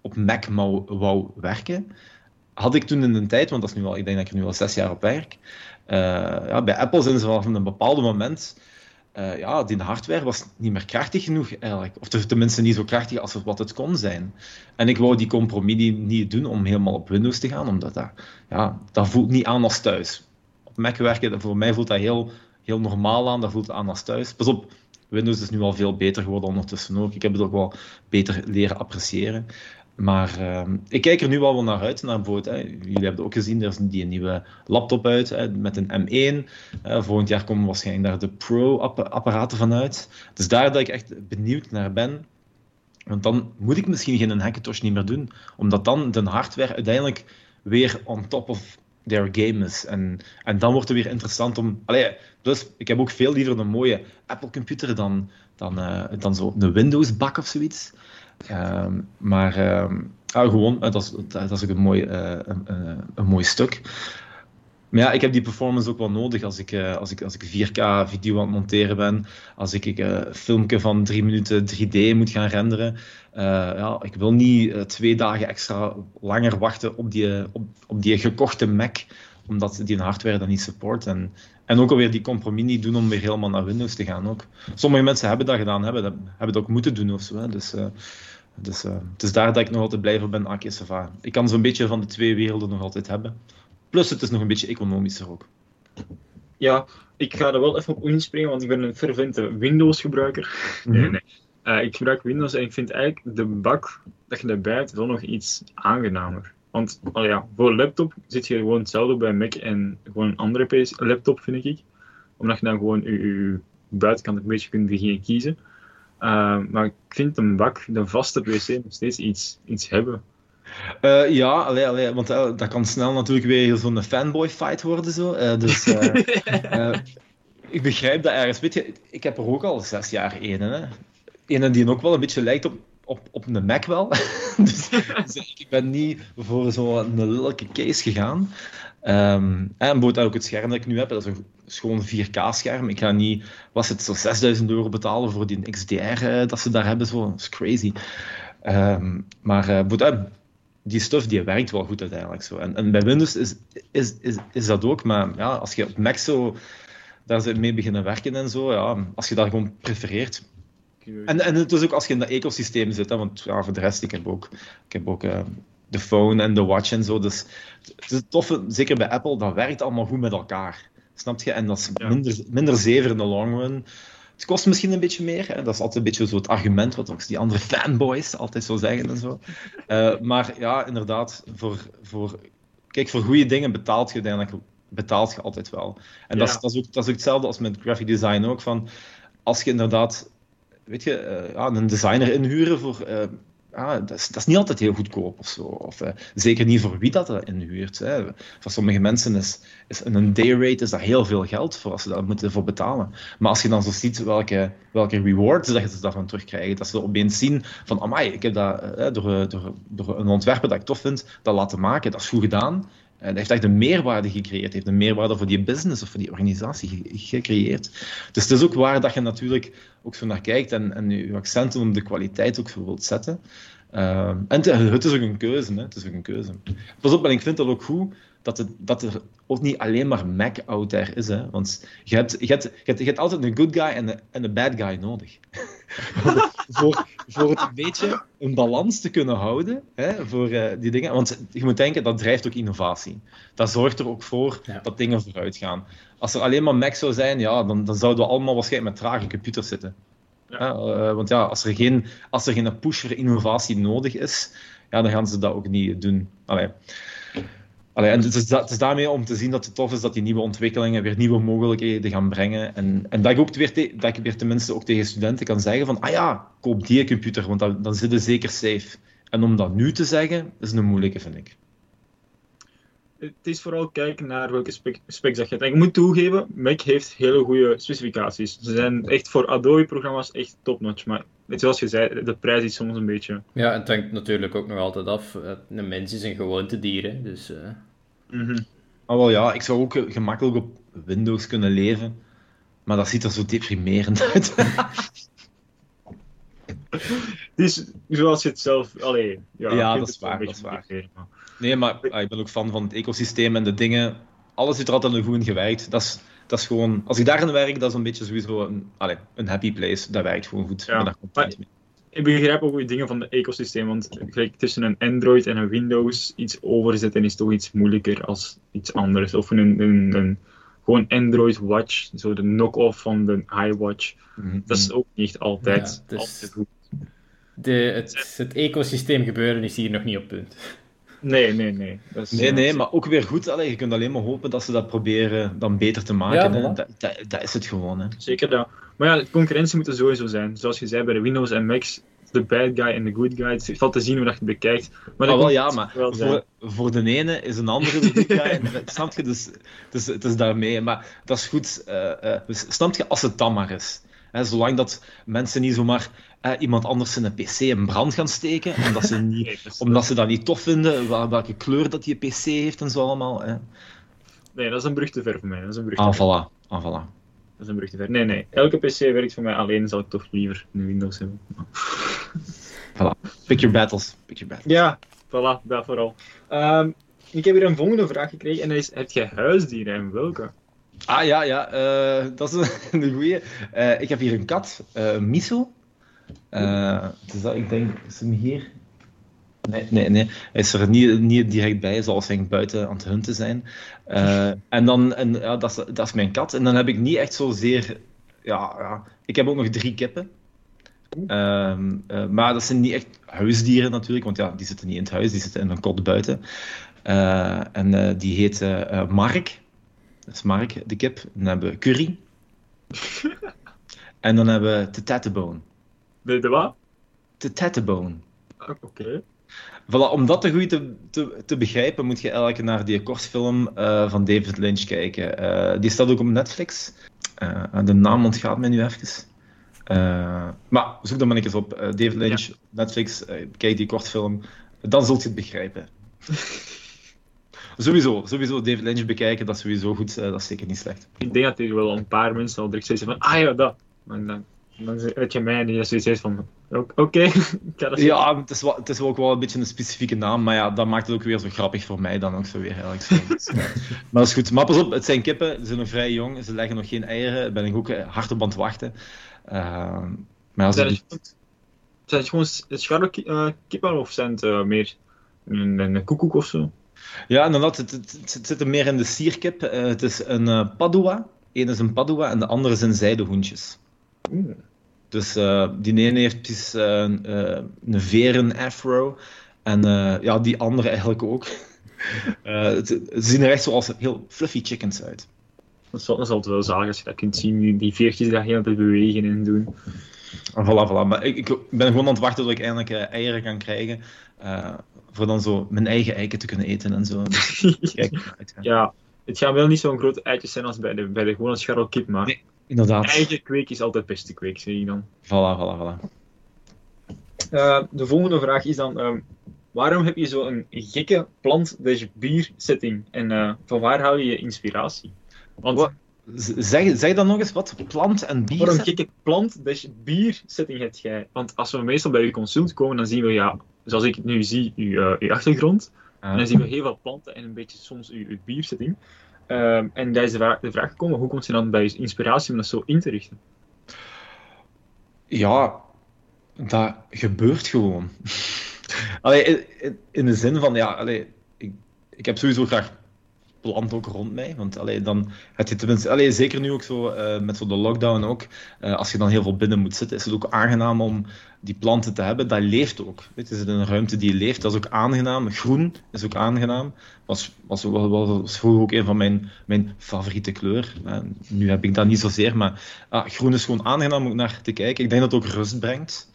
op Mac wou, wou werken. Had ik toen in een tijd, want dat is nu al, ik denk dat ik er nu al zes jaar op werk. ja, bij Apple zijn ze vanaf een bepaald moment uh, ja, die hardware was niet meer krachtig genoeg eigenlijk. Of tenminste niet zo krachtig als wat het kon zijn. En ik wou die compromis niet doen om helemaal op Windows te gaan, omdat dat, ja, dat voelt niet aan als thuis. Op Mac werken, voor mij voelt dat heel, heel normaal aan, dat voelt aan als thuis. Pas op, Windows is nu al veel beter geworden ondertussen ook. Ik heb het ook wel beter leren appreciëren. Maar uh, ik kijk er nu wel wel naar uit. Naar bijvoorbeeld, hè, jullie hebben ook gezien, er is die nieuwe laptop uit hè, met een M1. Uh, volgend jaar komen waarschijnlijk daar de Pro-apparaten van uit. Dus daar dat ik echt benieuwd naar ben. Want dan moet ik misschien geen Hackintosh niet meer doen. Omdat dan de hardware uiteindelijk weer on top of their game is. En, en dan wordt het weer interessant om... Allee, dus ik heb ook veel liever een mooie Apple-computer dan, dan, uh, dan zo een Windows-bak of zoiets. Ehm, maar ehm, ah, gewoon, dat is, dat ook een mooi, uh, een, een, mooi stuk. Maar ja, ik heb die performance ook wel nodig als ik, uh, als ik, als ik 4K video aan het monteren ben. Als ik, een filmpje van 3 minuten 3D moet gaan renderen. Ja, ik wil niet twee dagen extra langer wachten op die, op, op die gekochte Mac omdat die hardware dat niet support. En, en ook alweer die compromis niet doen om weer helemaal naar Windows te gaan. Ook. Sommige mensen hebben dat gedaan, hebben dat, hebben dat ook moeten doen of zo. Hè. Dus, uh, dus uh, het is daar dat ik nog altijd blijven ben. Ah, Sava. Ik kan zo'n beetje van de twee werelden nog altijd hebben. Plus het is nog een beetje economischer ook. Ja, ik ga er wel even op inspringen, want ik ben een fervente Windows-gebruiker. Nee, mhm. nee. Uh, ik gebruik Windows en ik vind eigenlijk de bak dat je erbij hebt wel nog iets aangenamer. Want oh ja, voor laptop zit je gewoon hetzelfde bij Mac en gewoon een andere laptop, vind ik. Omdat je dan gewoon je, je buitenkant een beetje kunt beginnen kiezen. Uh, maar ik vind een bak, de vaste PC, nog steeds iets, iets hebben. Uh, ja, allee, allee, want uh, dat kan snel natuurlijk weer zo'n fanboy fight worden. Zo. dus ik begrijp dat ergens. Weet je, ik heb er ook al zes jaar een. Hè. Ene die ook wel een beetje lijkt op op, op een Mac wel. dus, dus, ik ben niet voor zo'n lelijke case gegaan. Um, en bijvoorbeeld ook het scherm dat ik nu heb, dat is een gewoon 4K-scherm. Ik ga niet, was het zo 6000 euro betalen voor die XDR eh, dat ze daar hebben. Zo. Dat is crazy. Um, maar uh, die stuff die werkt wel goed uiteindelijk. Zo. En, en bij Windows is, is, is, is dat ook, maar ja, als je op Mac zo daar mee beginnen werken en zo, ja, als je dat gewoon prefereert, en, en het is ook als je in dat ecosysteem zit, hè, want ja, voor de rest, ik heb ook, ik heb ook uh, de phone en de watch en zo. Dus het is toffe, zeker bij Apple, dat werkt allemaal goed met elkaar. Snap je? En dat is minder, minder zever in de long run. Het kost misschien een beetje meer. Hè? Dat is altijd een beetje zo het argument wat ook die andere fanboys altijd zo zeggen en zo. Uh, maar ja, inderdaad, voor, voor, kijk, voor goede dingen betaalt je uiteindelijk betaalt je altijd wel. En dat, is, dat, is ook, dat is ook hetzelfde als met graphic design ook. Van, als je inderdaad weet je, ja, een designer inhuren voor. Uh, ja, dat, is, dat niet altijd heel goedkoop of zo. Of, uh, zeker niet voor wie dat, dat inhuurt. Hè. Voor sommige mensen is, is een day rate is dat heel veel geld voor als ze daar moeten voor betalen. Maar als je dan zo ziet welke, welke rewards dat ze daarvan terugkrijgen, dat ze opeens zien van, amai, ik heb dat door, door, door een ontwerper dat ik tof vind, dat laten maken, dat is goed gedaan. En hij heeft echt een meerwaarde gecreëerd. Heeft een meerwaarde voor die business of voor die organisatie gecreëerd. Dus het is ook waar dat je natuurlijk ook zo naar kijkt en, en je accenten op de kwaliteit ook zo wilt zetten. Uh, en het, is ook een keuze. Hè. Het is ook een keuze. Pas op, en ik vind dat ook goed dat, het, dat er ook niet alleen maar Mac out there is. Hè? Want je hebt, je, hebt, je, hebt, je hebt altijd een good guy en een, en een bad guy nodig. voor, voor het een beetje een balans te kunnen houden hè, voor uh, die dingen. Want je moet denken, dat drijft ook innovatie. Dat zorgt er ook voor ja. dat dingen vooruit gaan. Als er alleen maar Mac zou zijn, ja, dan, dan zouden we allemaal waarschijnlijk met trage computers zitten. Ja. Uh, want ja, als er, geen, als er geen push voor innovatie nodig is, ja, dan gaan ze dat ook niet doen. Allee. Allee, en het is, het is, daarmee om te zien dat het tof is dat die nieuwe ontwikkelingen weer nieuwe mogelijkheden gaan brengen. En, en dat, ik ook weer te, dat ik weer tenminste ook tegen studenten kan zeggen van, ah ja, koop die computer, want dan, dan zit je zeker safe. En om dat nu te zeggen, is een moeilijke, vind ik. Het is vooral kijken naar welke specs dat je hebt. En ik moet toegeven, Mac heeft hele goede specificaties. Ze zijn echt voor Adobe-programma's echt top-notch. Maar zoals je zei, de prijs is soms een beetje... Ja, en het hangt natuurlijk ook nog altijd af. Een mens is een gewoontedier, dus... Uh... Mm -hmm. wel ja, ik zou ook gemakkelijk op Windows kunnen leven, maar dat ziet er zo deprimerend uit. dus zoals je het zelf... Allee, ja, ja dat is waar, dat is waar. Nee, maar ah, ik ben ook fan van het ecosysteem en de dingen. Alles zit er altijd goed in gewerkt. Dat is, dat is gewoon... Als ik daarin werk, dat is een beetje sowieso een, allez, een happy place. Dat werkt gewoon goed. Ja. Maar, ik begrijp ook weer dingen van het ecosysteem, want gelijk tussen een Android en een Windows iets overzetten is toch iets moeilijker als iets anders. Of een, een, een gewoon Android Watch, zo de knock-off van de iWatch. Mm Dat is ook niet altijd, ja, dus altijd goed. De, het, het ecosysteem gebeuren is hier nog niet op punt. Nee, nee, nee. Dat is, nee, nee, maar ook weer goed. Allee, je kunt alleen maar hopen dat ze dat proberen dan beter te maken. Ja, dat, dat, dat, is het gewoon. Hè. Zeker dat. Maar ja, de concurrentie moet er sowieso zijn. Zoals je zei bij de Windows en Macs, de bad guy en de good guy. Het valt te zien hoe dat je het bekijkt. Maar ah, wel, ja, maar voor, voor de ene is een andere de good guy. snap je? Dus, dus het is daarmee. Maar dat is goed. Uh, uh, snap je als het dan maar is. Hè, zolang dat mensen niet zomaar eh, iemand anders in een PC in brand gaan steken, omdat ze, niet, omdat ze dat niet tof vinden, welke kleur dat die PC heeft en zo allemaal. Hè. Nee, dat is een brug te ver voor mij. Dat is een brug ah, voilà. Ah, voilà. Dat is een brug te ver. Nee, nee. Elke PC werkt voor mij alleen, zal ik toch liever een Windows hebben. voilà. Pick your battles. Pick your battles. Ja, voilà, dat vooral. Um, ik heb hier een volgende vraag gekregen en dat is: heb jij huisdieren en welke? Ah ja, ja, uh, dat is een goeie. Uh, ik heb hier een kat, uh, Miso. Dus dat, ik denk, is hem hier? Nee, nee, nee. Hij is er niet, niet direct bij, zoals hij buiten aan het hunten zijn. en dan, en, ja, dat, is, dat is mijn kat. En dan heb ik niet echt zozeer... Ja, ja. Ik heb ook nog drie kippen. Ehm, maar dat zijn niet echt huisdieren natuurlijk, want ja, die zitten niet in het huis, die zitten in een kot buiten. en die heet Mark. Dat is Mark, de kip. Dan hebben we curry. en dan hebben we de tattebone. De, de wat? De. Ah, oké. Voilà, om dat te goed te, te, te, begrijpen, moet je eigenlijk naar die kortfilm uh, van David Lynch kijken. Uh, die staat ook op Netflix. Uh, de naam ontgaat mij nu even. maar zoek dan maar eens op. David Lynch, Netflix, kijk die kortfilm. Dan zult je het begrijpen. Sowieso, sowieso David Lynch bekijken, dat is sowieso goed, dat is zeker niet slecht. Ik denk dat er wel een paar mensen al direct zeggen van, ah ja, dat. En dan, dan weet je mij die zoiets heeft van, oké, okay, Ja, het is, wel, het is wel ook wel een beetje een specifieke naam, maar ja, dat maakt het ook weer zo grappig voor mij dan ook zo weer eigenlijk. Zo. Maar dat is goed. Maar pas op, het zijn kippen, ze zijn nog vrij jong, ze leggen nog geen eieren, daar ben ik ook eh, hard op aan het wachten. Uh, maar als zijn, het, zijn het gewoon scharre uh, kippen of zijn het uh, meer een, een koekoek of zo? Ja, inderdaad. Het, het, het, zit er meer in de sierkip. Het is een Padua. Eén is een Padua en de andere zijn zijdehoentjes. Mm. Dus uh, die ene heeft precies een veren afro. En ja, die andere eigenlijk ook. ze zien er echt zoals heel fluffy chickens uit. Dat is, dat is altijd wel zalig als je dat kunt zien. Die, die veertjes daar heel te bewegen en doen. En voilà, voilà. Maar ik, ik, ben gewoon aan het wachten tot ik eindelijk eieren kan krijgen voor dan zo mijn eigen eiken te kunnen eten en zo. Dus, kijk, ja, het gaan wel niet zo'n grote eitjes zijn als bij de, bij de gewone scharrelkip, maar nee, inderdaad. eigen kweek is altijd beste kweek, zeg je dan. Voilà, voilà, voilà. Uh, de volgende vraag is dan, um, waarom heb je zo'n gekke plant-bier setting? En van waar haal je je inspiratie? Want... Zeg, zeg dan nog eens wat plant en bier. Waarom gekke plant bier setting heb jij? Want als we meestal bij je consult komen, dan zien we, ja, zoals ik het nu zie, je, uh, achtergrond. En dan zien we heel veel planten en een beetje soms je, je biersetting. Um, en daar is de vraag, gekomen, hoe komt je dan bij inspiratie om dat zo in te richten? Ja, dat gebeurt gewoon. allee, in, in, de zin van, ja, allee, ik, ik heb sowieso graag plant ook rond mij. Want allee, dan heb je tenminste, allee, zeker nu ook zo uh, met zo de lockdown ook, uh, als je dan heel veel binnen moet zitten, is het ook aangenaam om die planten te hebben. Dat leeft ook. Het is een ruimte die leeft, dat is ook aangenaam. Groen is ook aangenaam. Was, was, was, vroeger ook een van mijn, mijn favoriete kleur. Uh, nu heb ik dat niet zozeer, maar ah, groen is gewoon aangenaam om naar te kijken. Ik denk dat het ook rust brengt.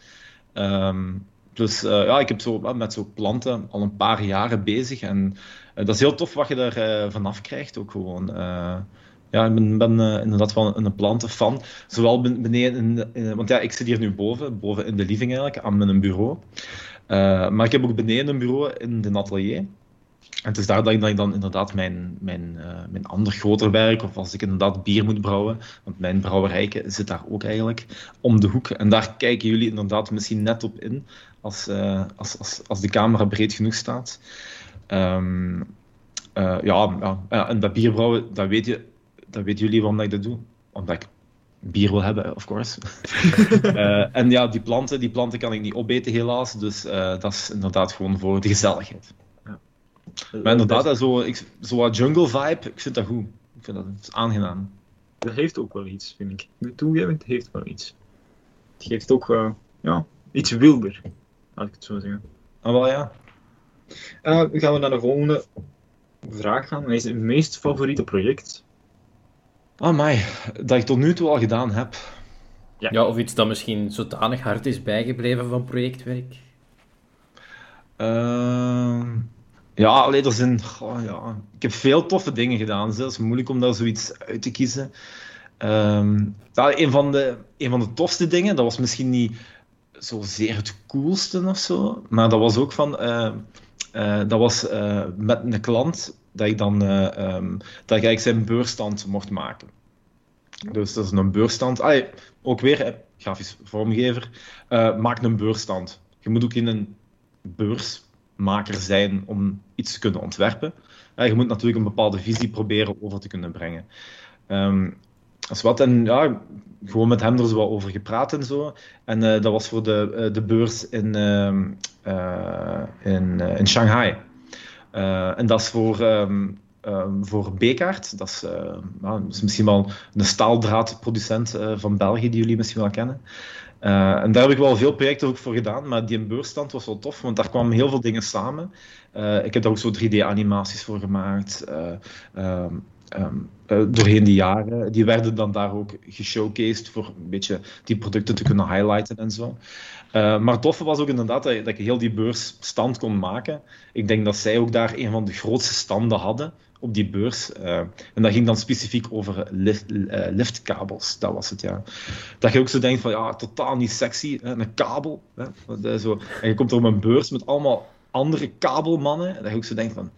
Um, dus ja, ik heb zo, met zo planten al een paar jaren bezig en eh, dat is heel tof wat je daar uh, vanaf krijgt ook gewoon. Eh, ja, ik ben, ben inderdaad wel een, een plantenfan. Zowel beneden, in, want ja, ik zit hier nu boven, boven in de living eigenlijk, aan mijn bureau. maar ik heb ook beneden een bureau in de atelier. En het is daar dat ik, dan inderdaad mijn, mijn, mijn ander groter werk, of als ik inderdaad bier moet brouwen, want mijn brouwerijke zit daar ook eigenlijk om de hoek. En daar kijken jullie inderdaad misschien net op in, als, als, als, als de camera breed genoeg staat. Um, uh, ja, ja, en dat bierbrouwen, dat, weet je, dat weten jullie waarom ik dat doe. Omdat ik bier wil hebben, of course. uh, en ja, die planten, die planten kan ik niet opeten helaas, dus uh, dat is inderdaad gewoon voor de gezelligheid. Ja. Maar inderdaad, dat zo, ik, zo wat jungle vibe, ik vind dat goed. Ik vind dat, dat is aangenaam. Dat heeft ook wel iets, vind ik. De toegeving heeft wel iets. Het geeft ook ja, iets wilder, laat ik het zo zeggen. Ah, wel ja. Uh, gaan we naar de volgende vraag gaan. Wat is het meest favoriete project? Ah, mij, dat ik tot nu toe al gedaan heb. Ja. ja, of iets dat misschien zodanig hard is bijgebleven van projectwerk? Uh, ja, alleen er zijn... Oh, ja. Ik heb veel toffe dingen gedaan. Het is moeilijk om daar zoiets uit te kiezen. Ja, een, van de, een van de tofste dingen, dat was misschien niet zozeer het coolste of zo, maar dat was ook van... Uh, uh, dat was uh, met een klant dat ik dan uh, um, dat ik zijn beurstand mocht maken. Dus dat is een beurstand. Ook weer, grafisch vormgever, maak een beurstand. Je moet ook in een beursmaker zijn om iets te kunnen ontwerpen. je moet natuurlijk een bepaalde visie proberen over te kunnen brengen. Um, dat wat. En ja, gewoon met hem er zo wat over gepraat en zo. En dat was voor de, de beurs in, uh, in, in Shanghai. en dat is voor, um, voor Bekaert. Dat is, is misschien wel een staaldraadproducent van België, die jullie misschien wel kennen. en daar heb ik wel veel projecten ook voor gedaan, maar die beursstand was wel tof, want daar kwamen heel veel dingen samen. ik heb daar ook zo 3D-animaties voor gemaakt. Um, doorheen de jaren. Die werden dan daar ook geshowcased voor een beetje die producten te kunnen highlighten en zo. Uh, maar het toffe was ook inderdaad dat, dat ik heel die beurs stand kon maken. Ik denk dat zij ook daar een van de grootste standen hadden op die beurs. Uh, en dat ging dan specifiek over lift, uh, liftkabels. Dat was het, ja. Dat je ook zo denkt van, ja, totaal niet sexy. Hè? Een kabel. Hè? Zo. En je komt er op een beurs met allemaal andere kabelmannen. En dat je ook zo denkt van,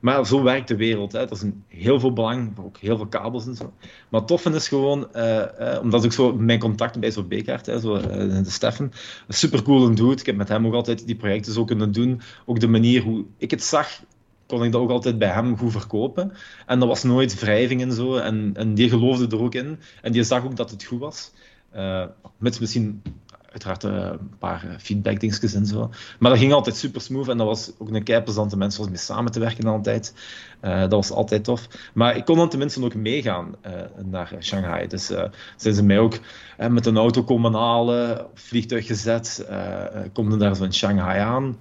maar zo werkt de wereld. Hè. Is heel veel belang, ook heel veel kabels en zo. Maar het is gewoon, uh, uh, omdat ik zo mijn contact bij zo'n Bekaart, hè, zo, uh, de Steffen, super cool en doet. Ik heb met hem ook altijd die projecten zo kunnen doen. Ook de manier hoe ik het zag, kon ik dat ook altijd bij hem goed verkopen. En dat was nooit wrijving en zo. En, en die geloofde er ook in. En die zag ook dat het goed was. met misschien uiteraard uh, een paar uh, feedback-dingetjes en zo. Maar dat ging altijd super smooth en dat was ook een kei plezante mensen om mee samen te werken altijd. Uh, dat was altijd tof. Maar ik kon dan tenminste ook meegaan naar Shanghai. Dus zijn ze mij ook met een auto komen halen, vliegtuig gezet, komen daar zo in Shanghai aan.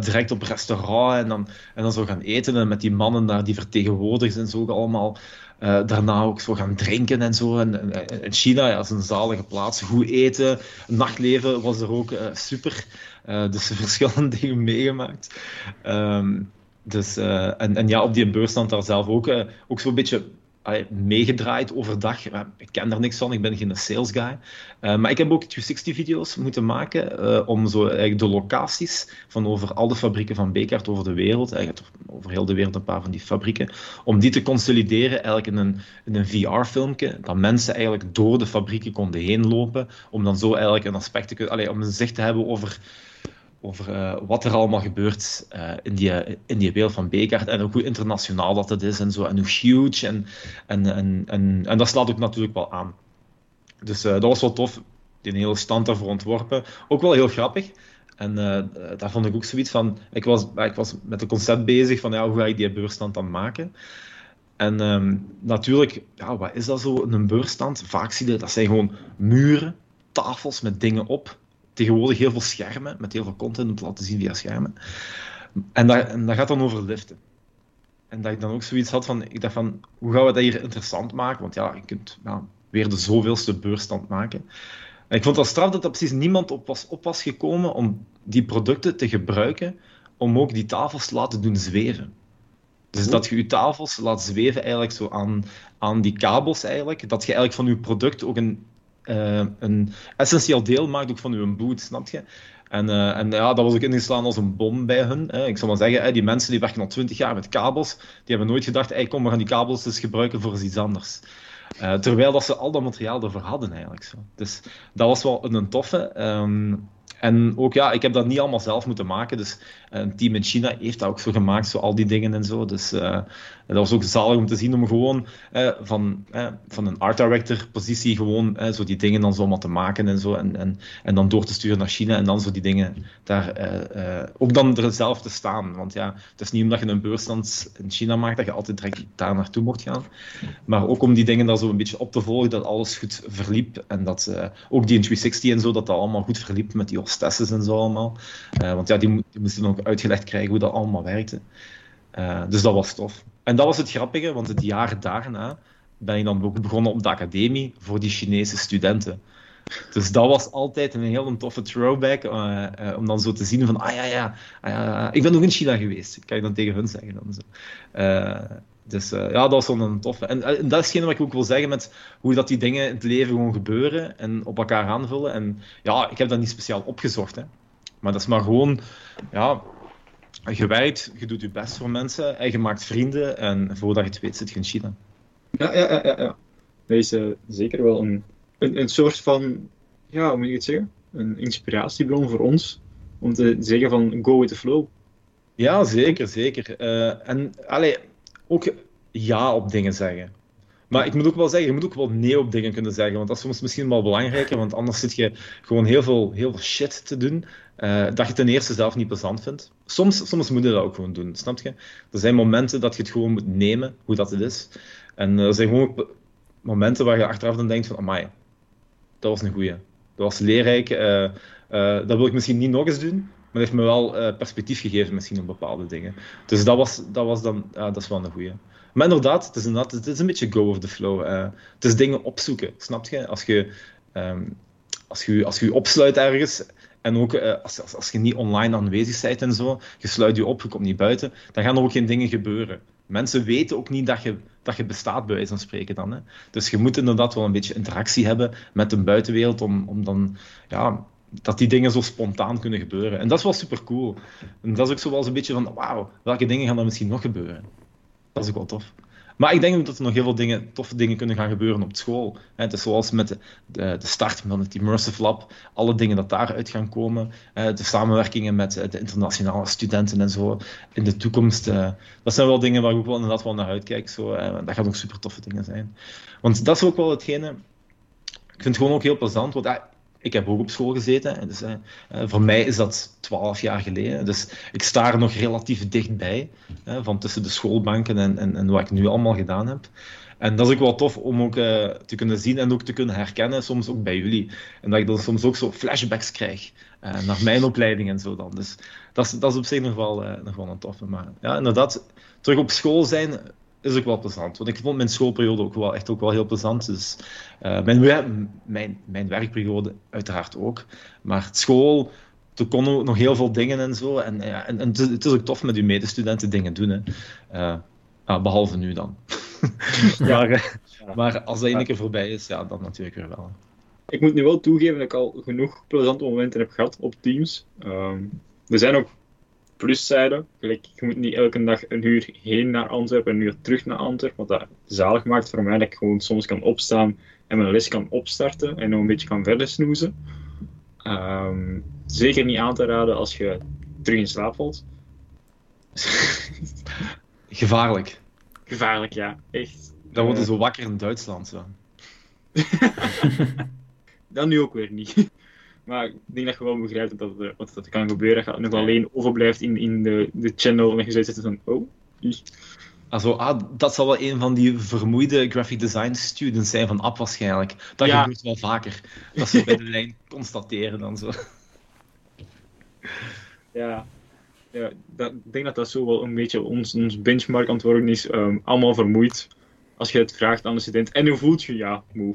direct op restaurant en dan, en dan zo gaan eten en met die mannen daar, die vertegenwoordigers zijn zo ook allemaal uh, daarna ook zo gaan drinken en zo. En, en, China ja, is een zalige plaats. Goed eten, nachtleven was er ook uh, super. Uh, dus verschillende dingen meegemaakt. Um, dus, en, en ja, op die beursstand daar zelf ook, ook zo'n beetje meegedraaid overdag. ik ken daar niks van, ik ben geen sales guy. Uh, maar ik heb ook 360-video's moeten maken uh, om zo eigenlijk de locaties van over al de fabrieken van Bekert over de wereld, over heel de wereld een paar van die fabrieken, om die te consolideren eigenlijk in een, in een VR-filmpje, dat mensen eigenlijk door de fabrieken konden heen lopen, om dan zo eigenlijk een aspect te kunnen, om een zicht te hebben over over uh, wat er allemaal gebeurt uh, in, die, in die wereld van Bekaert en ook hoe internationaal dat het is en zo, en hoe huge. En, en, en, en, en dat slaat ook natuurlijk wel aan. Dus uh, dat was wel tof, die hele stand daarvoor ontworpen. Ook wel heel grappig. En daar vond ik ook zoiets van, ik was, ik was met het concept bezig van ja, hoe ga ik die beurstand dan maken. En um, natuurlijk, ja, wat is dat zo, een beurstand? Vaak zie je, dat zijn gewoon muren, tafels met dingen op tegenwoordig heel veel schermen, met heel veel content om te laten zien via schermen. En dat gaat dan over liften. En dat ik dan ook zoiets had van, ik dacht van, hoe gaan we dat hier interessant maken? Want ja, je kunt weer de zoveelste beurstand maken. En ik vond dat straf dat er precies niemand op was, op was gekomen om die producten te gebruiken om ook die tafels te laten doen zweven. Dus dat je je tafels laat zweven eigenlijk zo aan, aan die kabels eigenlijk. Dat je eigenlijk van je product ook een een essentieel deel maakt ook van uw boot, snap je? En, uh, en ja, dat was ook ingeslaan als een bom bij hun. Hè. Ik zal maar zeggen, hè, die mensen die werken al twintig jaar met kabels, die hebben nooit gedacht, hey, kom, we gaan die kabels dus gebruiken voor iets anders. Uh, terwijl dat ze al dat materiaal ervoor hadden eigenlijk. Zo. Dus dat was wel een toffe. Um, en ook ja, ik heb dat niet allemaal zelf moeten maken. Dus een team in China heeft dat ook zo gemaakt, zo al die dingen en zo. Dus dat was ook zalig om te zien om gewoon eh, van, eh, van een art director positie gewoon zo die dingen dan zomaar te maken en zo. En, en, en dan door te sturen naar China en dan zo die dingen daar ook dan er zelf te staan. Want ja, het is niet omdat je een beursstand in China maakt dat je altijd direct daar naartoe mocht gaan. Maar ook om die dingen dan zo een beetje op te volgen, dat alles goed verliep. En dat ook die in 360 en zo, dat dat allemaal goed verliep met die hostesses en zo allemaal. want ja, die, die moesten ook uitgelegd krijgen hoe dat allemaal werkte. Dus dat was tof. En dat was het grappige, want het jaar daarna ben ik dan ook begonnen op de academie voor die Chinese studenten. Dus dat was altijd een heel toffe throwback, uh, uh, om dan zo te zien van, ah ja, ja, ah, ik ben nog in China geweest, kan je dan tegen hun zeggen. Dan zo. dus ja, dat was wel een toffe. En, dat is wat ik ook wil zeggen met hoe dat die dingen in het leven gewoon gebeuren en op elkaar aanvullen. En ja, ik heb dat niet speciaal opgezocht, hè. Maar dat is maar gewoon, ja, gewijd, je doet je best voor mensen en je maakt vrienden en voordat je het weet zit je in China. Ja, ja, ja, ja. ja. Dat is uh, zeker wel een, een, een soort van, ja, hoe moet je het zeggen? Een inspiratiebron voor ons om te zeggen van go with the flow. Ja, zeker, zeker. Uh, en allee, ook ja op dingen zeggen. Maar ik moet ook wel zeggen, je moet ook wel nee op dingen kunnen zeggen. Want dat is soms misschien wel belangrijker, want anders zit je gewoon heel veel, heel veel shit te doen. Uh, dat je ten eerste zelf niet plezant vindt. Soms, soms moet je dat ook gewoon doen, snap je? Er zijn momenten dat je het gewoon moet nemen, hoe dat het is. En er zijn gewoon momenten waar je achteraf dan denkt van, amai, dat was een goeie. Dat was leerrijk. Uh, dat wil ik misschien niet nog eens doen, maar dat heeft me wel perspectief gegeven misschien op bepaalde dingen. Dus dat was, dat was dan, dat is wel een goeie. Maar inderdaad, het is, inderdaad, het is een beetje go of the flow. het is dingen opzoeken, snap je? Als je, um, als je, als je, opsluit ergens en ook uh, als, als, als, je niet online aanwezig bent en zo, je sluit je op, je komt niet buiten, dan gaan er ook geen dingen gebeuren. Mensen weten ook niet dat je, dat je bestaat, bij wijze van spreken dan. Hè. Dus je moet inderdaad wel een beetje interactie hebben met de buitenwereld om, om dan, ja, dat die dingen zo spontaan kunnen gebeuren. En dat is wel super cool. En dat is ook zo wel eens een beetje van, wauw, welke dingen gaan er misschien nog gebeuren? Dat is ook wel tof. Maar ik denk dat er nog heel veel dingen, toffe dingen kunnen gaan gebeuren op school. Het is zoals met de, de, start van het Immersive Lab, alle dingen dat daaruit gaan komen, de samenwerkingen met de internationale studenten en zo in de toekomst. Eh, dat zijn wel dingen waar ik ook wel inderdaad wel naar uitkijk. Zo, dat gaan ook super toffe dingen zijn. Want dat is ook wel hetgene. Ik vind het gewoon ook heel plezant. Want ik heb ook op school gezeten. Dus, uh, voor mij is dat twaalf jaar geleden. Dus ik sta er nog relatief dichtbij. Van tussen de schoolbanken en, en, en, wat ik nu allemaal gedaan heb. En dat is ook wel tof om ook te kunnen zien en ook te kunnen herkennen, soms ook bij jullie. En dat ik dan soms ook zo flashbacks krijg naar mijn opleiding en zo dan. Dus dat is, dat is op zich nog wel, nog wel een toffe. Maar ja, inderdaad, terug op school zijn is ook wel plezant. Want ik vond mijn schoolperiode ook wel echt ook wel heel plezant. Dus uh, mijn, mijn, mijn werkperiode uiteraard ook. Maar school, toen kon ook nog heel veel dingen en zo. En, ja, en, en het, is ook tof met uw medestudenten dingen doen. Hè. Uh, behalve nu dan. maar, ja. maar als dat één keer voorbij is, ja, dan natuurlijk weer wel. Ik moet nu wel toegeven dat ik al genoeg plezante momenten heb gehad op Teams. Um, er zijn ook pluszijden. je moet niet elke dag een uur heen naar Antwerpen en een uur terug naar Antwerpen. Wat dat zalig maakt voor mij dat ik gewoon soms kan opstaan en mijn les kan opstarten en nog een beetje kan verder snoezen. Um, zeker niet aan te raden als je terug in slaap valt. Gevaarlijk. Gevaarlijk, ja. Echt. Dan worden ze wakker in Duitsland. Zo. Dan nu ook weer niet. Maar ik denk dat je wel begrijpt dat dat, wat dat kan gebeuren. Dat je nog alleen overblijft in, in de, de channel en je zit van, oh, Also, ah, dat zal wel een van die vermoeide graphic design students zijn van App waarschijnlijk. Dat ja. gebeurt wel vaker. Dat ze bij de lijn constateren dan zo. Ja, ja dat, ik denk dat dat zo wel een beetje ons, ons benchmark antwoord is. Um, allemaal vermoeid. Als je het vraagt aan de student. En hoe voelt je? Ja, moe.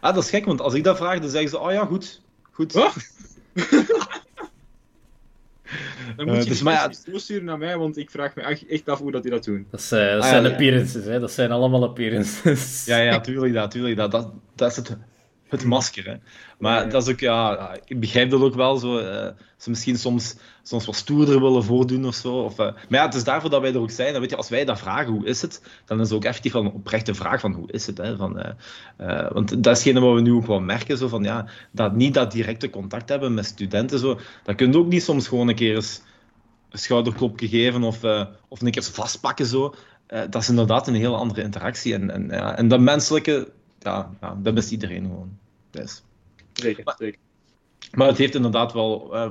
Ah, dat is gek, want als ik dat vraag, dan zeggen ze, oh ja, goed. Goed. Dan moet je uh, dus maar ja, naar mij, want ik vraag me echt af hoe dat die dat doen. Dat, uh, dat ah, zijn appearances, hè? dat zijn allemaal appearances. Ja, ja, tuurlijk dat, tuurlijk dat. dat. Dat is het het masker. Hè. Maar dat is ook, ja, ik begrijp dat ook wel zo. Uh, ze misschien soms, soms wat stoerder willen voordoen of zo. Of, uh, maar ja, het is daarvoor dat wij er ook zijn. Dan weet je, als wij dat vragen, hoe is het? Dan is het ook effectief een oprechte vraag van hoe is het? Hè? Van, uh, want dat is hetgene wat we nu ook wel merken. Zo, van, ja, dat niet dat directe contact hebben met studenten. Zo, dat kun je ook niet soms gewoon een keer eens een schouderklopje geven of, of een keer vastpakken. Zo. dat is inderdaad een heel andere interactie. En, en, ja, en dat menselijke, ja, ja, dat mist iedereen gewoon. Dus. Zeker, maar, zeker. Maar het heeft inderdaad wel uh,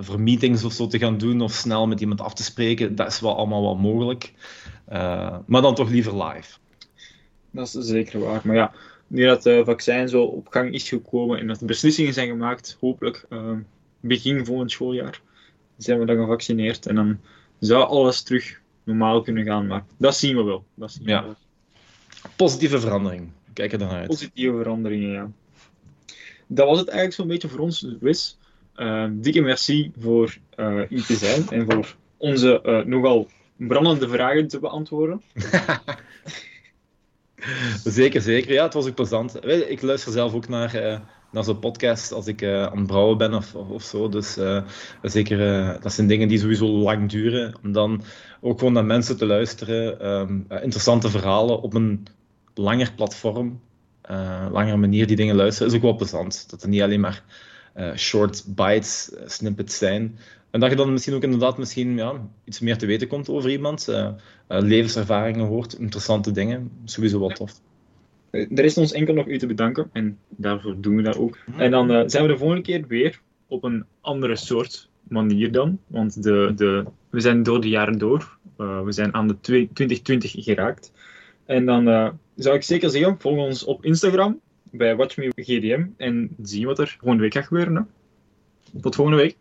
voor meetings of zo te gaan doen of snel met iemand af te spreken, dat is wel allemaal wel mogelijk. Uh, maar dan toch liever live. Dat is zeker waar. Maar ja, nu dat het vaccin zo op gang is gekomen en dat de beslissingen zijn gemaakt, hopelijk uh, begin volgend schooljaar, zijn we dan gevaccineerd en dan zou alles terug normaal kunnen gaan. Maar dat zien we wel. Dat zien we ja. wel. Positieve verandering kijk er dan uit. Positieve veranderingen, ja. Dat was het eigenlijk zo'n beetje voor ons, Wis. Uh, dikke merci voor uh, hier te zijn en voor onze uh, nogal brandende vragen te beantwoorden. zeker, zeker. Ja, het was ook plezant. Ik luister zelf ook naar, uh, naar zo'n podcast als ik uh, aan het brouwen ben of, of, zo. Dus uh, zeker, dat zijn dingen die sowieso lang duren. Om dan ook gewoon naar mensen te luisteren. Um, interessante verhalen op een langer platform, uh, langere manier die dingen luisteren, is ook wel plezant. Dat er niet alleen maar uh, short bites, uh, snippets zijn. En dat je dan misschien ook inderdaad misschien, ja, iets meer te weten komt over iemand. levenservaringen hoort, interessante dingen. Sowieso wel tof. Er is ons enkel nog u te bedanken en daarvoor doen we dat ook. En dan zijn we de volgende keer weer op een andere soort manier dan. Want de, de, we zijn door de jaren door. we zijn aan de 2020 geraakt. En dan uh, zou ik zeker zeggen, volg ons op Instagram bij WatchMeGDM en zie wat er volgende week gaat gebeuren. Tot volgende week.